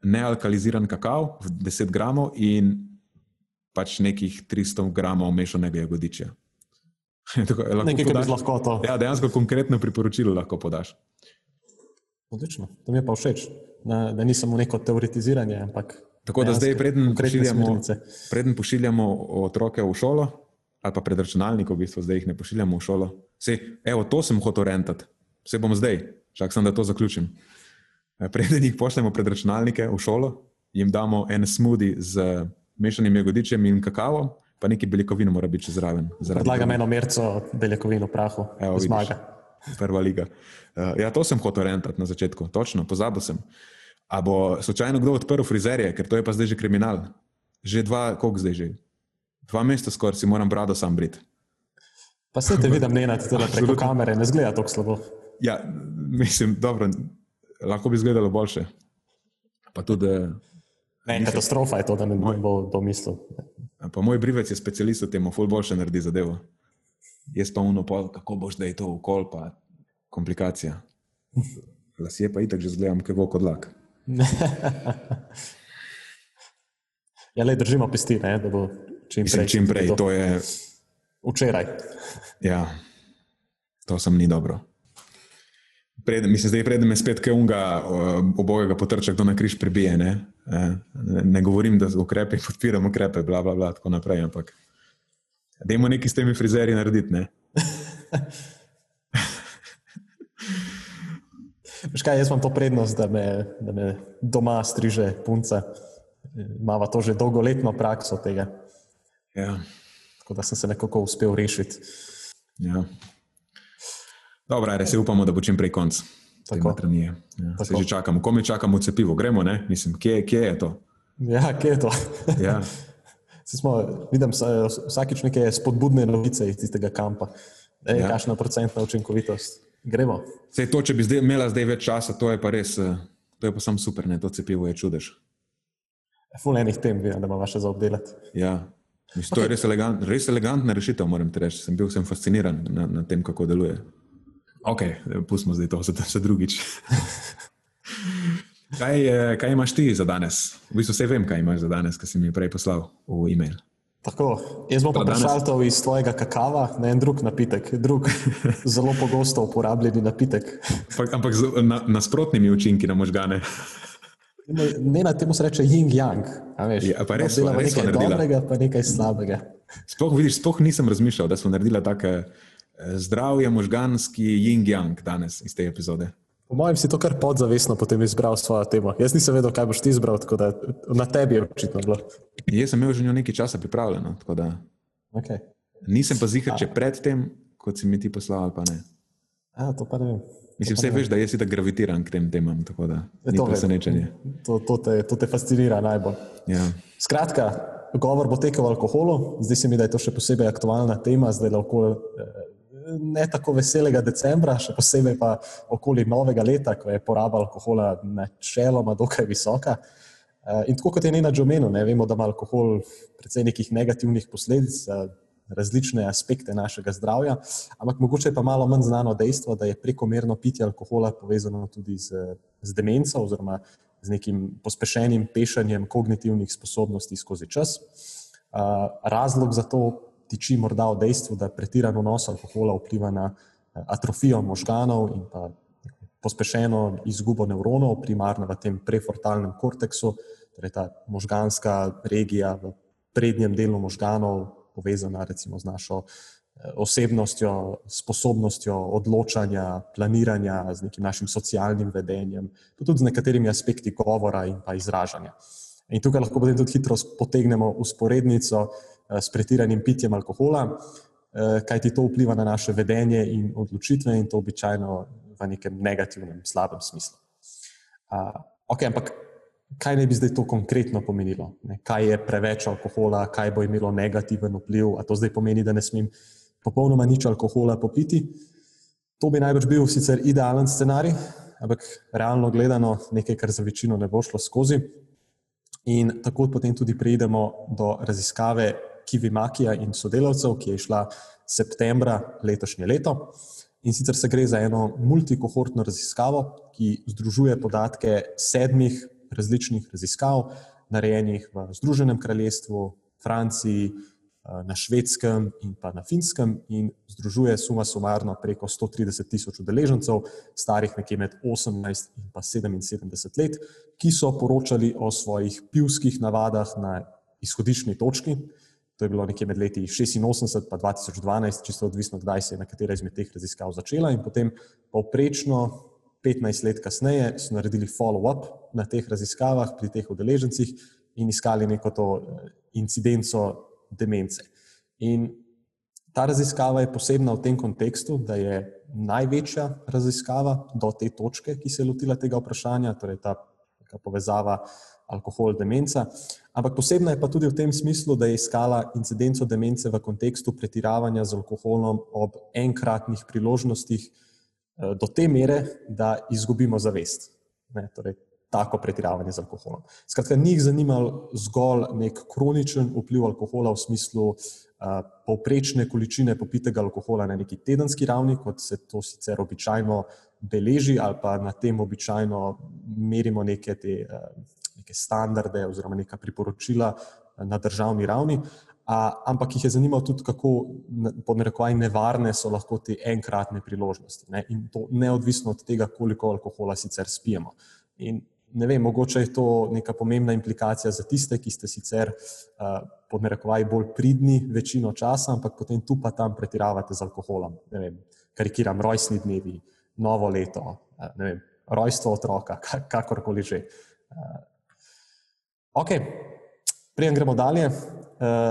Nealkaliziran kakav, 10 gramov in pač nekih 300 gramov mešanega jagodiča. Nekaj, kar bi lahko to. Ja, dejansko konkretno priporočilo lahko podaš. Odlično, to mi je pa všeč da, da ni samo neko teoretiziranje. Ampak Tako da zdaj, preden pošiljamo, preden pošiljamo otroke v šolo, ali pa pred računalnikom, v bistvu zdaj jih ne pošiljamo v šolo. Sej, evo, to sem hotel rentati, vse bom zdaj, čak sem, da to zaključim. E, preden jih pošljemo pred računalnike v šolo, jim damo en smoothie z mešanim jagodičem in kakavom, pa nekaj beljakovin mora biti zraven. Predlagam eno merco beljakovin v prahu, evo, zmaga. Prva liga. Uh, ja, to sem hotel rentati na začetku, točno, pozabil sem. A bo slučajno kdo odprl frizerje, ker to je pa zdaj že kriminal. Že dva, koliko zdaj že? Dva meseca skoraj si moram brado sam briti. Pa se te vidim, ne na te preko kamere, ne zgleda tako slabo. Ja, mislim, dobro, lahko bi izgledalo boljše. Pa tudi. Ne, mislim, katastrofa je to, da ne moj, bo to mislil. Pa moj brivec je specialist v tem, ful boljše naredi zadevo. Jaz pa uno, kako boš da je to v kol, pa komplikacija. Lasje pa itak že zgledam, kaj bo kot lak. Ja, le držimo pesti, ne, da bo čim prej. Mislim, čim prej, to je. Včeraj. ja, to sem ni dobro. Pred, mislim, zdaj predem je spet kaj unga, obojega potrča, kdo na križ pribije. Ne? Ne, ne govorim, da ukrepe podpiramo ukrepe, bla, bla, bla, tako naprej, ampak dajmo nekaj s temi frizeri narediti. Škaj, jaz imam to prednost, da me, da me doma striže punca. Imamo to že dolgoletno prakso tega. Ja. Tako da sem se nekako uspel rešiti. Ja. Dobro, se upamo, da bo čim prej konc. Tako je. Ja. Se že čakamo, ko mi čakamo cepivo, gremo, ne? Mislim, kje, kje je to? Ja, kje je to? ja. Smo, vidim vsakič neke spodbudne novice iz tistega kampa. Ej, ja. Kakšna procentna učinkovitost? Gremo. Sej to, če bi zdaj imela zdaj več časa, to je pa res, eh, to je pa sam super, ne? to cepivo je čudež. Fulejnih tem, vidim, da ima vaše za obdelati. Ja, Mislim, okay. to je res, elegant, res elegantna rešitev, moram ti reči. Sem bil sem fasciniran nad na tem, kako deluje. Ok, pustimo zdaj to, zato se drugič. kaj, kaj imaš ti za danes? V bistvu vse vem, kaj imaš za danes, kar si mi prej poslal v e-mail. Tako, jaz bom pa prešaltal iz tvojega kakava na en drug napitek, drug zelo pogosto uporabljeni napitek. Ampak z na, nasprotnimi učinki na možgane. Ne, na tem se reče yin-yang. Ja, pa res, no, res nekaj dobrega, pa nekaj slabega. Sploh, vidiš, sploh nisem razmišljal, da smo naredili tako eh, zdravje možganski yin-yang danes iz te epizode. Po mojem, si to kar podzavestno potem izbral svojo temo. Jaz nisem vedel, kaj boš ti izbral, tako da na tebi je očitno bilo. Jaz sem imel že nekaj časa pripravljeno. Okay. Nisem pa zihar, če predtem, kot si mi ti poslal, pa ne. A, to pa ne vem. Mislim, vse veš, da jaz tako gravitiram k tem temam. Tako da je to presenečenje. To, to, te, to te fascinira najbolj. Ja. Skratka, govor bo tekel o alkoholu. Zdi se mi, da je to še posebej aktualna tema, zdaj lahko eh, ne tako veselega decembra, še posebej pa okoli novega leta, ko je poraba alkohola načeloma dokaj visoka. Eh, in tako kot je Nina Džomeno, ne vemo, da ima alkohol precej nekih negativnih posledic različne aspekte našega zdravja, ampak mogoče je pa malo manj znano dejstvo, da je prekomerno pitje alkohola povezano tudi z, z demenco oziroma z nekim pospešenim pešanjem kognitivnih sposobnosti skozi čas. Razlog za to tiči morda v dejstvu, da pretirano nos alkohola vpliva na atrofijo možganov in pa pospešeno izgubo nevronov, primarno v tem prefrontalnem korteksu, torej ta možganska regija v prednjem delu možganov, povezana recimo z našo eh, osebnostjo, sposobnostjo odločanja, planiranja, z nekim našim socialnim vedenjem, pa tudi z nekaterimi aspekti govora in pa izražanja. In tukaj lahko potem tudi hitro potegnemo usporednico eh, s pretiranim pitjem alkohola, eh, kaj ti to vpliva na naše vedenje in odločitve, in to običajno v nekem negativnem, slabem smislu. Uh, okay, ampak kaj naj bi zdaj to konkretno pomenilo? Ne? Kaj je preveč alkohola, kaj bo imelo negativen vpliv, a to zdaj pomeni, da ne smem popolnoma nič alkohola popiti. To bi najbrž bil sicer idealen scenarij, ampak realno gledano nekaj, kar za večino ne bo šlo skozi. In tako potem tudi pridemo do raziskave Kivi Makija in sodelavcev, ki je šla septembra letošnje leto. In sicer se gre za eno multikohortno raziskavo, ki združuje podatke sedmih različnih raziskav, narejenih v Združenem kraljestvu, Franciji, eh, na švedskem in pa na finskem, in združuje suma sumarno preko 130 tisoč udeležencev, starih nekje med 18 in pa 77 let, ki so poročali o svojih pivskih navadah na izhodiščni točki. To je bilo nekje med leti 86 in 2012, čisto odvisno, kdaj se je na katera izmed teh raziskav začela, in potem povprečno 15 let kasneje so naredili follow-up na teh raziskavah pri teh udeležencih in iskali neko to eh, incidenco demence. In ta raziskava je posebna v tem kontekstu, da je največja raziskava do te točke, ki se je lotila tega vprašanja, torej ta povezava alkohol-demenca. Ampak posebna je pa tudi v tem smislu, da je iskala incidenco demence v kontekstu pretiravanja z alkoholom ob enkratnih priložnostih, Eh, do te mere, da izgubimo zavest. Ne, torej, tako pretiravanje z alkoholom. Skratka, njih zanima zgolj nek kroničen vpliv alkohola v smislu uh, povprečne količine popitega alkohola na neki tedenski ravni, kot se to sicer običajno beleži, ali pa na tem običajno merimo neke, te, uh, neke standarde oziroma neka priporočila na državni ravni, A, ampak jih je zanimalo tudi, kako podnarekovaj nevarne so lahko te enkratne priložnosti. Ne? In to neodvisno od tega, koliko alkohola sicer spijemo. In ne vem, mogoče je to neka pomembna implikacija za tiste, ki ste sicer uh, podnarekovaj bolj pridni večino časa, ampak potem tu pa tam pretiravate z alkoholom. Ne vem, karikiram rojstni dnevi, novo leto, uh, ne vem, rojstvo otroka, kakorkoli že. Uh, ok, preden gremo dalje uh,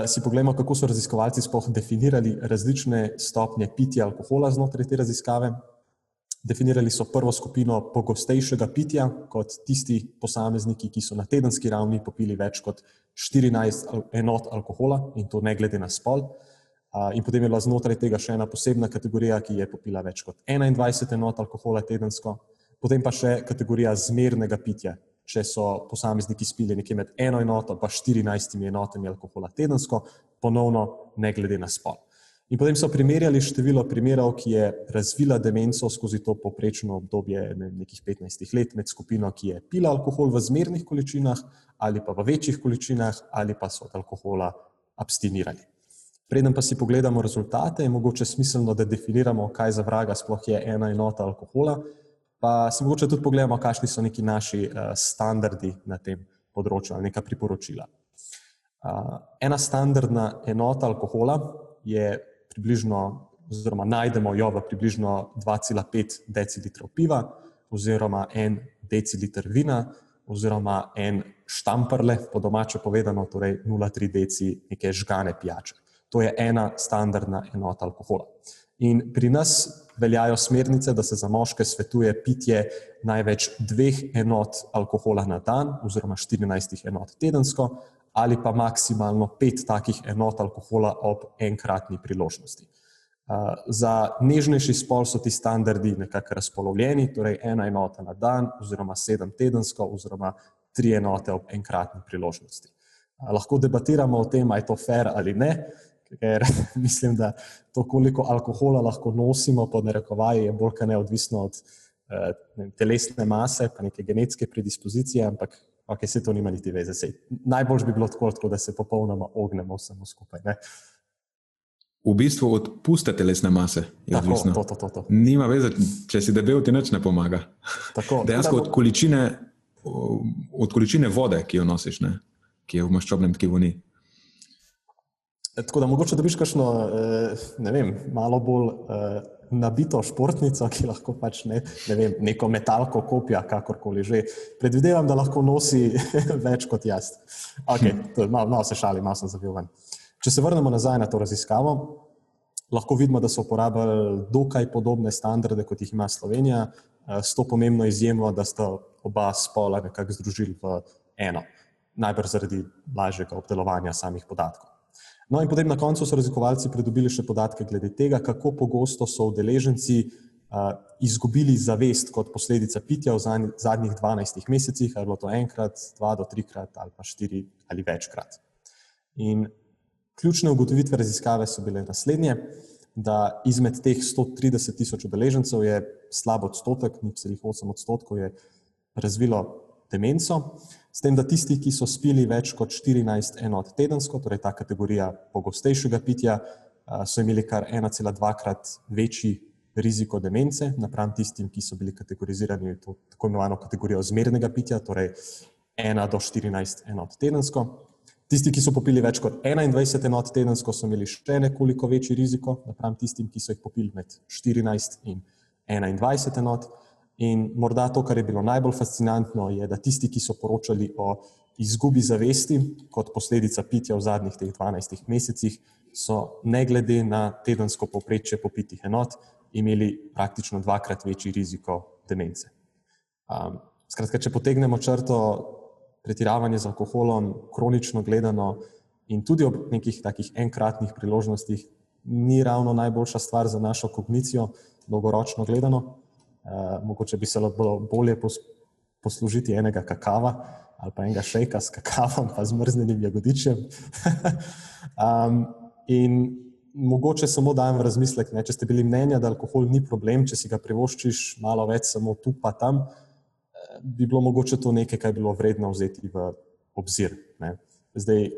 si pogledamo, kako so raziskovalci sploh definirali različne stopnje pitja alkohola znotraj te raziskave. Definirali so prvo skupino pogostejšega pitja kot tisti posamezniki, ki so na tedenski ravni popili več kot 14 enot alkohola in to ne glede na spol. In potem je bila znotraj tega še ena posebna kategorija, ki je popila več kot 21 enot alkohola tedensko, potem pa še kategorija zmernega pitja, če so posamezniki spili nekje med eno enoto in 14 enotami alkohola tedensko, ponovno ne glede na spol. In potem so primerjali število primerov, ki je razvila demenco skozi to poprečno obdobje ne, nekih 15 let med skupino, ki je pila alkohol v zmernih količinah ali pa v večjih količinah ali pa so od alkohola abstinirali. Preden pa si pogledamo rezultate, je mogoče smiselno, da definiramo, kaj za vraga sploh je ena enota alkohola, pa si mogoče tudi pogledamo, kakšni so neki naši uh, standardi na tem področju ali neka priporočila. Uh, ena standardna enota alkohola je približno, oziroma najdemo jo v približno 2,5 decilitrov piva, oziroma en decilitr vina, oziroma en štamprle, po domače povedano, torej 0,3 deci neke žgane pijače. To je ena standardna enota alkohola. In pri nas veljajo smernice, da se za moške svetuje pitje največ dveh enot alkohola na dan, oziroma 14 enot tedensko, ali pa maksimalno pet takih enot alkohola ob enkratni priložnosti. Za nežnejši spol so ti standardi nekako razpolovljeni, torej ena enota na dan, oziroma sedem tedensko, oziroma tri enote ob enkratni priložnosti. Lahko debatiramo o tem, ali je to fair ali ne, ker mislim, da to, koliko alkohola lahko nosimo, pod narekovaji, je bolj kot neodvisno od ne, telesne mase, pa neke genetske predispozicije, ampak ok, se to nima niti veze. Sej, najbolj bi bilo tako, tako, da se popolnoma ognemo samo skupaj. Ne? V bistvu od puste telesne mase je Tako, odvisno. to, to, to, to. Nima veze, če si debel, ti nič ne pomaga. Tako, Dejansko od količine, od količine vode, ki jo nosiš, ne? ki je v maščobnem tkivu ni. Tako da mogoče dobiš kakšno, eh, ne vem, malo bolj eh, nabito športnico, ki lahko pač ne, ne vem, neko metalko kopija, kakorkoli že. Predvidevam, da lahko nosi več kot jaz. Okay, to, malo, malo se šali, malo sem zavil ven. Če se vrnemo nazaj na to raziskavo, lahko vidimo, da so uporabljali dokaj podobne standarde, kot jih ima Slovenija, s to pomembno izjemo, da sta oba spola nekako združili v eno, najbrž zaradi lažjega obdelovanja samih podatkov. No, in potem na koncu so raziskovalci pridobili še podatke glede tega, kako pogosto so udeleženci uh, izgubili zavest kot posledica pitja v zadnjih 12 mesecih, ali je bilo to enkrat, dva do trikrat, ali pa štiri ali večkrat. In Ključne ugotovitve raziskave so bile naslednje, da izmed teh 130 tisoč udeležencev je slab odstotek, ni celih 8 odstotkov, je razvilo demenco, s tem, da tisti, ki so spili več kot 14 enot tedensko, torej ta kategorija pogostejšega pitja, so imeli kar 1,2 krat večji riziko demence, napram tistim, ki so bili kategorizirani v tako imenovano kategorijo zmernega pitja, torej 1 do 14 enot tedensko. Tisti, ki so popili več kot 21 enot tedensko, so imeli še nekoliko večji riziko, napram tistim, ki so jih popili med 14 in 21 enot. In morda to, kar je bilo najbolj fascinantno, je, da tisti, ki so poročali o izgubi zavesti kot posledica pitja v zadnjih teh 12 mesecih, so ne glede na tedensko povprečje popitih enot imeli praktično dvakrat večji riziko demence. Um, skratka, če potegnemo črto, pretiravanje z alkoholom, kronično gledano in tudi ob nekih takih enkratnih priložnostih, ni ravno najboljša stvar za našo kognicijo, dolgoročno gledano. E, mogoče bi se lahko bolje poslužiti enega kakava ali pa enega šejka s kakavom, pa zmrznjenim jagodičem. um, in mogoče samo dajem v razmislek, ne, če ste bili mnenja, da alkohol ni problem, če si ga privoščiš malo več, samo tu pa tam bi bilo mogoče to nekaj, kar je bilo vredno vzeti v obzir. Ne. Zdaj,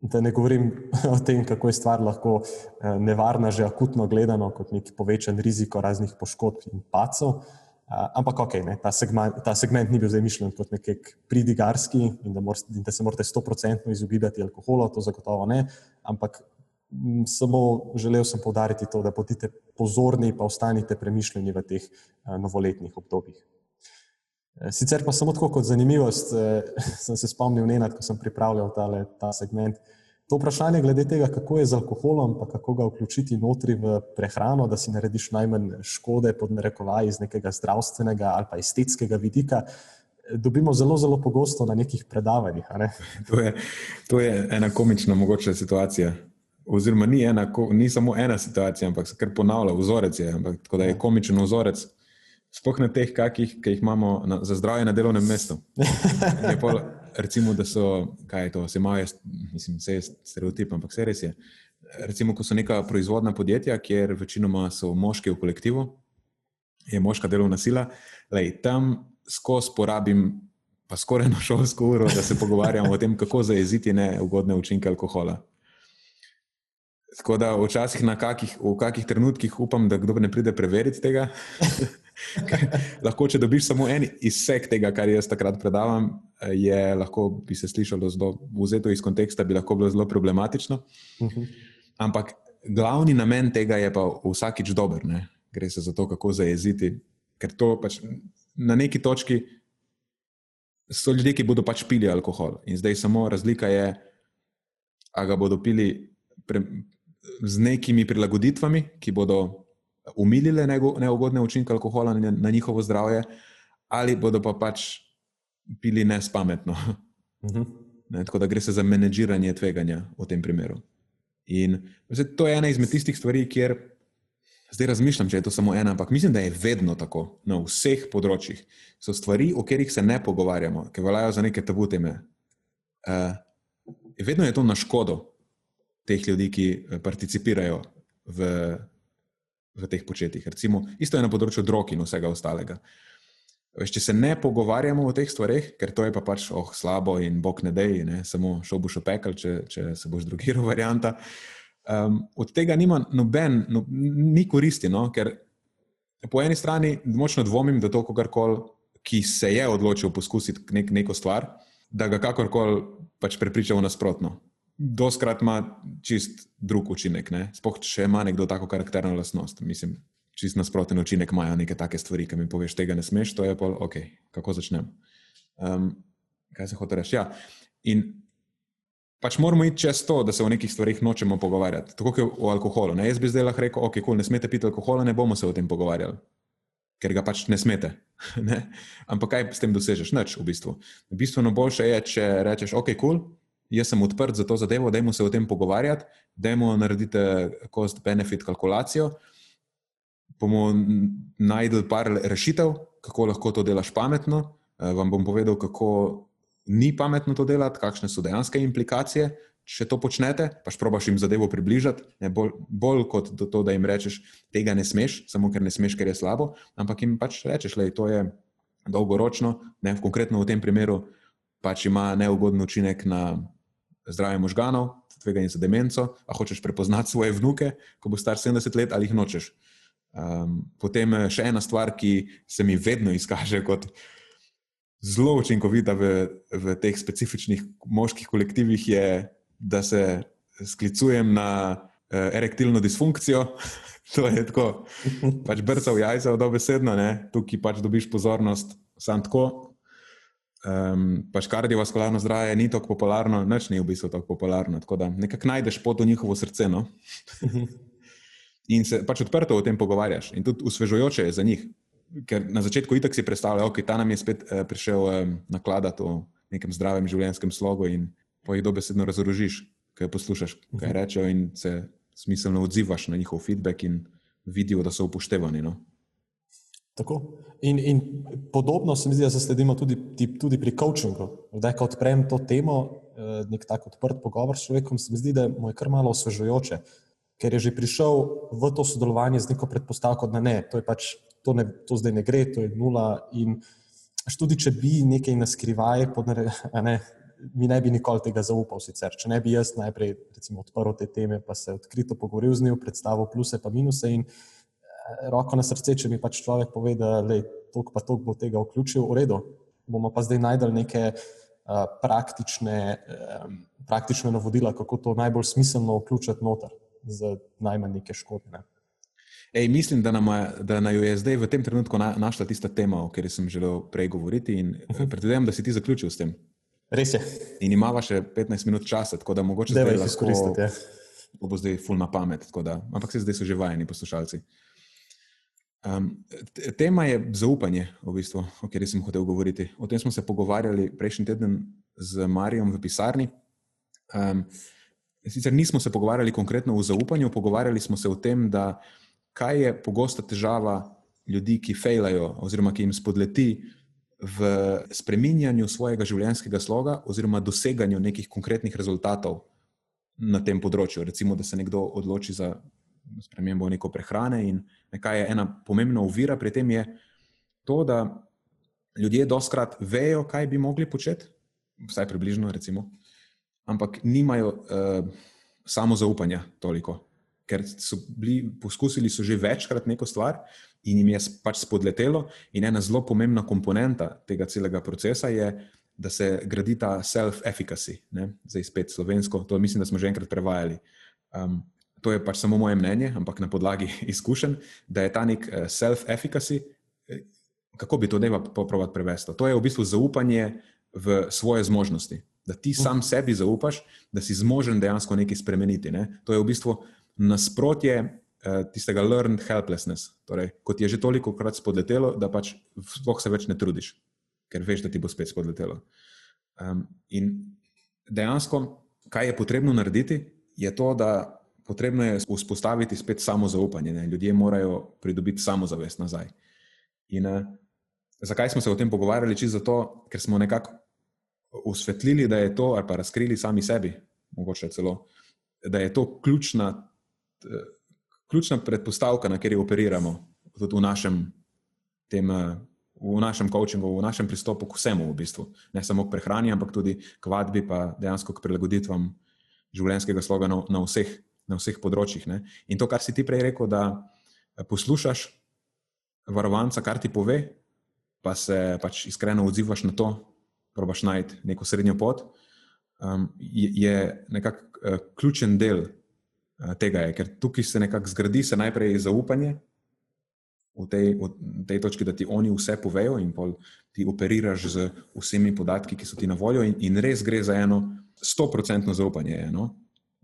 da ne govorim o tem, kako je stvar lahko eh, nevarna, že akutno gledano, kot neki povečan riziko raznih poškodb in pacov. Ampak, ok, ne, ta, segment, ta segment ni bil zdaj mišljen kot nek pridigarski in da, mor, in da se morate 100% izogibati alkoholu, to zagotovo ne. Ampak samo želel sem povdariti to, da bodite pozorni in ostanite premišljeni v teh eh, novoletnih obdobjih. Sicer pa samo tako kot zanimivost, eh, sem se spomnil, nenad, ko sem pripravljal tale, ta segment, To vprašanje glede tega, kako je z alkoholom, pa kako ga vključiti notri v prehrano, da si narediš najmanj škode, pod narekovaji iz nekega zdravstvenega ali pa estetskega vidika, dobimo zelo, zelo pogosto na nekih predavanjih. Ne? To, je, to je ena komična mogoča situacija. Oziroma, ni, ena, ni samo ena situacija, ampak se kar ponavlja, vzorec je. Ampak, tako da je ja. komičen vzorec, sploh na teh, kakih, ki jih imamo na, za zdravje na delovnem mestu. Pol, recimo, da so, kaj je to, se imajo, mislim, vse je stereotip, ampak vse res je. Recimo, ko so neka proizvodna podjetja, kjer večinoma so moški v kolektivu, je moška delovna sila, lej, tam skozi porabim pa skoraj eno šolsko uro, da se pogovarjamo o tem, kako zajeziti neugodne učinke alkohola. Tako da včasih na kakih, v kakih trenutkih upam, da kdo ne pride preveriti tega. lahko, če dobiš samo en izsek tega, kar jaz takrat predavam, je lahko bi se slišalo zelo vzeto iz konteksta, bi lahko bilo zelo problematično. Uh mhm. -huh. Ampak glavni namen tega je pa vsakič dober. Ne? Gre se za to, kako zajeziti. Ker to pač na neki točki so ljudje, ki bodo pač pili alkohol. In zdaj samo razlika je, ali ga bodo pili pre, z nekimi prilagoditvami, ki bodo umilile neugodne učinke alkohola na, njihovo zdravje, ali bodo pa pač pili nespametno. Uh mhm. -huh. ne, tako da gre se za menedžiranje tveganja v tem primeru. In zdaj, to je ena izmed tistih stvari, kjer zdaj razmišljam, če je to samo ena, ampak mislim, da je vedno tako na vseh področjih. So stvari, o katerih se ne pogovarjamo, ki veljajo za neke tabu teme. Uh, vedno je to na škodo teh ljudi, ki eh, participirajo v v teh početjih. Recimo, isto je na področju drog in vsega ostalega. Veš, če se ne pogovarjamo o teh stvareh, ker to je pa pač oh, slabo in bog ne dej, ne? samo šel boš v pekel, če, če se boš drugiral, varianta. Um, od tega nima noben, no, ni koristi, no? ker po eni strani močno dvomim, da to kogarkoli, ki se je odločil poskusiti nek, neko stvar, da ga kakorkoli pač prepričamo nasprotno doskrat ima čist drug učinek. Sploh če ima nekdo tako karakterno lastnost. Mislim, čist nasproten učinek imajo neke take stvari, ki mi poveš, tega ne smeš, to je pa ok, kako začnem. Um, kaj se hoče reči? Ja. In pač moramo iti čez to, da se o nekih stvarih nočemo pogovarjati. Tako kot o alkoholu. Ne? Jaz bi zdaj lahko rekel, ok, cool, ne smete piti alkohola, ne bomo se o tem pogovarjali. Ker ga pač ne smete. ne? Ampak kaj s tem dosežeš? Noč, v bistvu. Bistveno boljše je, če rečeš, ok, kul, cool, jaz sem odprt za to zadevo, da se o tem pogovarjati, da imamo narediti cost-benefit kalkulacijo. Bomo najdel par rešitev, kako lahko to delaš pametno. Eh, vam bom povedal, kako ni pametno to delati, kakšne so dejanske implikacije, če to počnete. Paš probaš jim zadevo približati, ne bolj, bolj kot to, da jim rečeš, tega ne smeš, samo ker ne smeš, ker je slabo, ampak jim pač rečeš, da je to dolgoročno, ne, konkretno v tem primeru, pač ima neugoden učinek na zdravje možganov, tveganje za demenco, a hočeš prepoznati svoje vnuke, ko bo star 70 let ali jih nočeš. Um, potem še ena stvar, ki se mi vedno izkaže kot zelo učinkovita v, v teh specifičnih moških kolektivih, je, da se sklicujem na uh, erektilno disfunkcijo. to je tako, pač brca v jajca, dobesedno, tukaj pač dobiš pozornost, sam tako, um, pač kardiovaskularno zdravje ni tako popularno, noč ni v bistvu tako popularno. Tako da nekako najdeš pot v njihovo srce. No? In se pač odprto o tem pogovarjaš, in tudi usvežujoče je za njih. Ker na začetku itak si predstavljajo, da okay, ta nam je spet eh, prišel eh, nakladati o nekem zdravem življenjskem slogu, in po jih dobesedno razorožiš, kaj poslušaš, kaj mhm. rečejo, in se smiselno odzivaš na njihov feedback, in vidijo, da so upoštevani. No? Tako. In, in podobno se mi zdi, da se sledimo tudi, tudi pri coachingu. Da, ko odprem to temo, eh, nek tak odprt pogovor s človekom, se mi zdi, da mu je kar malo osvežujoče, ker je že prišel v to sodelovanje z neko predpostavko, da ne, to, pač, to, ne, to zdaj ne gre, to je nula. In tudi če bi nekaj naskrivaj, ne, mi ne bi nikoli tega zaupal. Sicer. Če ne bi jaz najprej recimo, odprl te teme, pa se odkrito pogovoril z njim, predstavil pluse in minuse. In, roko na srce, če mi pač človek pove, da je toliko pa toliko bo tega vključil, v redu. Bomo pa zdaj najdel neke uh, praktične, um, praktične navodila, kako to najbolj smiselno vključiti noter, z najmanj neke škode. Ne. Ej, mislim, da nam je, je zdaj v tem trenutku na, našla tista tema, o kateri sem želel prej govoriti. In uh -huh. predvidevam, da si ti zaključil s tem. Res je. In imamo še 15 minut časa, tako da mogoče Dajva zdaj lahko izkoristiti, ja. To bo zdaj full na pamet, da, ampak se zdaj so že vajeni poslušalci. Um, tema je zaupanje, v bistvu, o kateri sem hotel govoriti. O tem smo se pogovarjali prejšnji teden z Marijom v pisarni. Um, sicer nismo se pogovarjali konkretno o zaupanju, pogovarjali smo se o tem, da kaj je pogosta težava ljudi, ki fejlajo, oziroma ki jim spodleti v spreminjanju svojega življenjskega sloga, oziroma doseganju nekih konkretnih rezultatov na tem področju. Recimo, da se nekdo odloči za spremembo neko prehrane in nekaj je ena pomembna ovira pri tem, je to, da ljudje doskrat vejo, kaj bi mogli početi, vsaj približno, recimo, ampak nimajo uh, samozaupanja toliko. Ker so bili poskusili so že večkrat neko stvar in jim je pač spodletelo, in ena zelo pomembna komponenta tega celega procesa je, da se gradi ta self-efficacy, zdaj spet slovensko, to mislim, da smo že enkrat prevajali. Um, to je pač samo moje mnenje, ampak na podlagi izkušenj, da je ta nek eh, self-efficacy, eh, kako bi to deva poprovat prevesti. To je v bistvu zaupanje v svoje zmožnosti. Da ti sam sebi zaupaš, da si zmožen dejansko nekaj spremeniti. Ne? To je v bistvu nasprotje eh, tistega learned helplessness. Torej, kot je že toliko krat spodletelo, da pač sploh se več ne trudiš, ker veš, da ti bo spet spodletelo. Um, in dejansko, kaj je potrebno narediti, je to, da potrebno je vzpostaviti spet samozaupanje. Ne? Ljudje morajo pridobiti samozavest nazaj. In uh, zakaj smo se o tem pogovarjali? Čisto zato, ker smo nekako osvetlili, da je to, ali pa razkrili sami sebi, mogoče celo, da je to ključna, eh, ključna predpostavka, na kateri operiramo, tudi v našem, tem, eh, v našem coachingu, v našem pristopu k vsemu, v bistvu. ne samo k prehrani, ampak tudi k vadbi, pa dejansko k prilagoditvam življenjskega sloga na, na, vseh, na vseh področjih. Ne. In to, kar si ti prej rekel, da eh, poslušaš varovanca, kar ti pove, pa se pač iskreno odzivaš na to, probaš najti neko srednjo pot, um, je, je nekako uh, ključen del uh, tega, je, ker tukaj se nekako zgradi se najprej zaupanje v tej, v tej točki, da ti oni vse povejo in pol ti operiraš z vsemi podatki, ki so ti na voljo, in, in res gre za eno stoprocentno zaupanje. Je, no?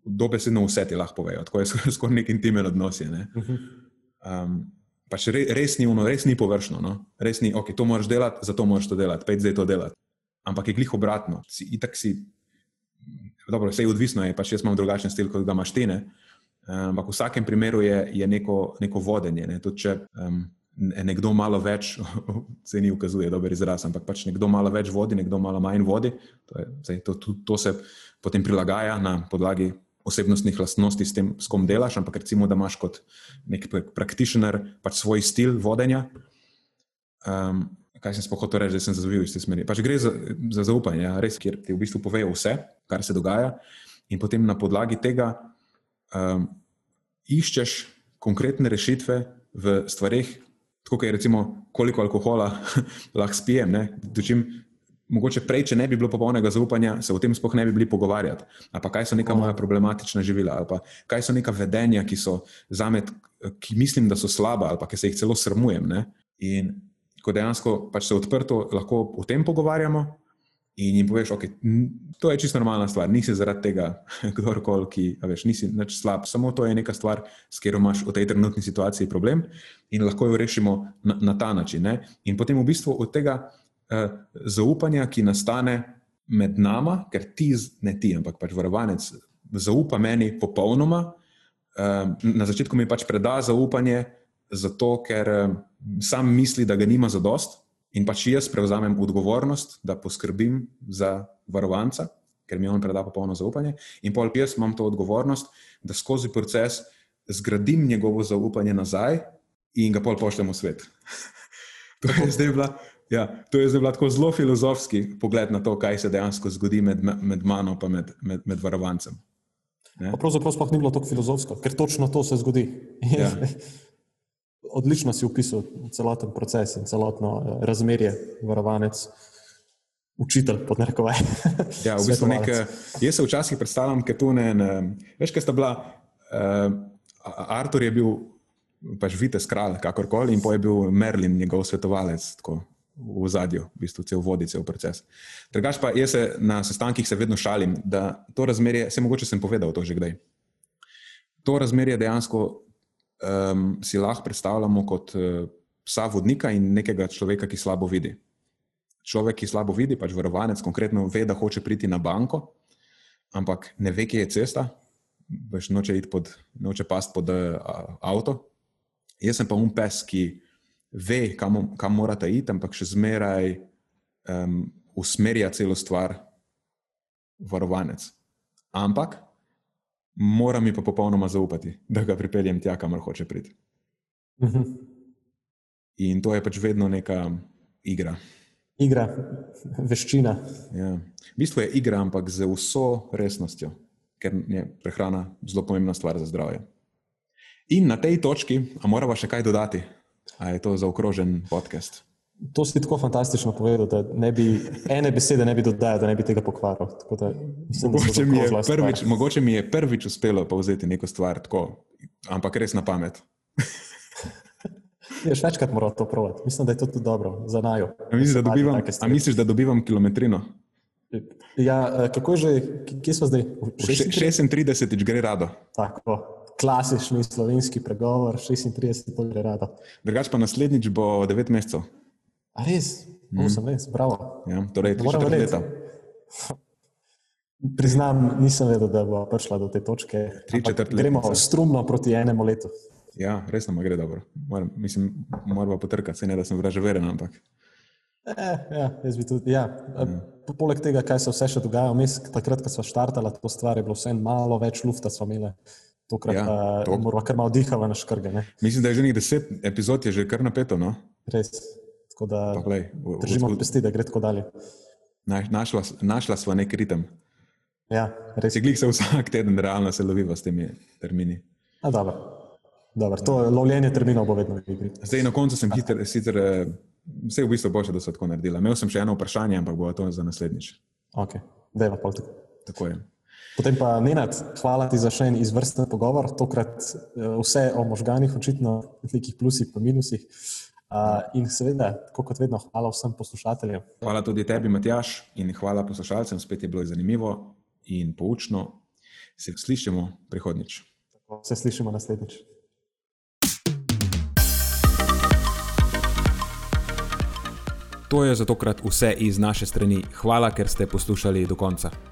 Dobesedno vse ti lahko povejo, tako je skoraj skor nek intimen odnos. Je, ne? um, pač re, res ni uno, res ni površno. No? Res ni, ok, to moraš delati, zato moraš to delati, pet zdaj to delati. Ampak je glih obratno. Si, itak si, dobro, vse je odvisno, je, pač jaz imam drugačen stil, kot ga imaš ti. ne. Ampak v vsakem primeru je, je neko, neko vodenje. Ne? Tudi če um, nekdo malo več, se ni ukazuje, dober izraz, ampak pač nekdo malo več vodi, nekdo malo manj vodi, to, je, zdaj, to, to, to se potem prilagaja na podlagi osebnostnih lastnosti, s tem, s kom delaš. Ampak recimo, da imaš kot nek praktičner pač svoj stil vodenja. Um, kaj sem spohotel reči, da sem zavil iz te smeri. Pač gre za, za zaupanje, ja, res, kjer ti v bistvu povejo vse, kar se dogaja, in potem na podlagi tega um, iščeš konkretne rešitve v stvarih, tako kot je recimo, koliko alkohola lahko spijem. ne. Dočim, mogoče prej, če ne bi bilo popolnega zaupanja, se o tem sploh ne bi bili pogovarjati. Ali pa kaj so neka moja problematična živila, ali pa kaj so neka vedenja, ki so za me, ki mislim, da so slaba, ali pa ki se jih celo srmujem. Ne. In ko dejansko pač se odprto lahko o tem pogovarjamo. In jim poveš, okay, to je čisto normalna stvar, nisi zaradi tega kdorkoli, ki veš, nisi nič slab, samo to je neka stvar, s katero imaš v tej trenutni situaciji problem in lahko jo rešimo na, na ta način. Ne? In potem v bistvu od tega zaupanja, ki nastane med nama, ker ti, ne ti, ampak pač varovanec, zaupa meni popolnoma. Uh, na začetku mi pač preda zaupanje, zato ker uh, sam misli, da ga nima za dost. In pač jaz prevzamem odgovornost, da poskrbim za varovanca, ker mi on preda popolno zaupanje. In pol jaz imam to odgovornost, da skozi proces zgradim njegovo zaupanje nazaj in ga pol pošljem v svet. to, je zdaj bila, ja, to je zdaj bila tako zelo filozofski pogled na to, kaj se dejansko zgodi med, med mano in med, med, med varovancem. Pravzaprav sploh ni bilo tako filozofsko, ker točno to se zgodi. Ja. Odlično si opisal celoten proces in celotno eh, razmerje, varovanec, učitelj, pod narekovaj. Ja, v bistvu nek, jaz se včasih predstavljam, ker tu ne veš, kaj sta bila. Uh, Artur je bil pač vitez kralj, kakorkoli, in pa je bil Merlin, njegov svetovalec. Tako. V zadju, v bistvu cel vodice v proces. Drugač pa jaz se na sestankih se vedno šalim, da to razmerje, se mogoče sem povedal to že kdaj. To razmerje dejansko um, si lahko predstavljamo kot uh, psa vodnika in nekega človeka, ki slabo vidi. Človek, ki slabo vidi, pač varovanec, konkretno ve, da hoče priti na banko, ampak ne ve, kje je cesta, veš, noče, pod, noče past pod uh, avto. Jaz sem pa um pes, ki ve, kam, kam morate iti, ampak še zmeraj um, usmerja celo stvar varovanec. Ampak mora mi pa popolnoma zaupati, da ga pripeljem tja, kamor hoče priti. Uh mhm. -huh. In to je pač vedno neka igra. Igra, veščina. Ja. V bistvu je igra, ampak z vso resnostjo, ker je prehrana zelo pomembna stvar za zdravje. In na tej točki, a moramo še kaj dodati? A je to zaokrožen podcast? To si tako fantastično povedal, da ne bi ene besede ne bi dodajal, da ne bi tega pokvaril. Da, mislim, mogoče, mi prvič, mogoče mi je prvič uspelo povzeti neko stvar tako, ampak res na pamet. Je še večkrat moral to provati. Mislim, da je to tudi dobro za najo. A misliš, da dobivam, a misliš, da dobivam kilometrino? Ja, eh, kako že, kje smo zdaj? 36 gre rado. Tako klasični slovenski pregovor, 36, to gre rado. Drugač pa naslednjič bo 9 mesecev. A res, mm. sem res, bravo. Ja, torej, 3 leta. Priznam, nisem vedel, da bo prišla do te točke. Gremo strumno proti enemu letu. Ja, res nam gre dobro. Moram, mislim, moramo potrkati, se ne da sem vraževeren, ampak. Eh, ja, jaz bi tudi. Ja. Ja. Poleg tega, kaj se vse še dogaja, vmes, takrat, ko smo štartali to stvar, je bilo vse malo več lufta, smo imeli Tokrat ja, to. moramo kar malo dihati na škrge. Ne? Mislim, da je že nekaj deset epizod, je že kar napeto. No? Res. Tako da glej, v, držimo v, pesti, da gre tako dalje. Našla, našla sva nek ritem. Ja, res. Glej se vsak teden, realno se loviva s temi termini. A, dobro. Dobro, to lovljenje terminov bo vedno v igri. Zdaj, na koncu sem hiter, sicer vse je v bistvu boljše, da so tako naredili. Imel sem še eno vprašanje, ampak bo to za naslednjič. Ok, da je pa pol tako. Tako je. Potem pa, Nenad, hvala ti za še en izvrsten pogovor, tokrat eh, vse o možganjih, očitno nekih plusih in minusih. In seveda, kot vedno, hvala vsem poslušateljem. Hvala tudi tebi, Matjaš, in hvala poslušalcem. Spet je bilo zanimivo in poučno. Se slišimo prihodnič. Se slišimo naslednjič. To je za tokrat vse iz naše strani. Hvala, ker ste poslušali do konca.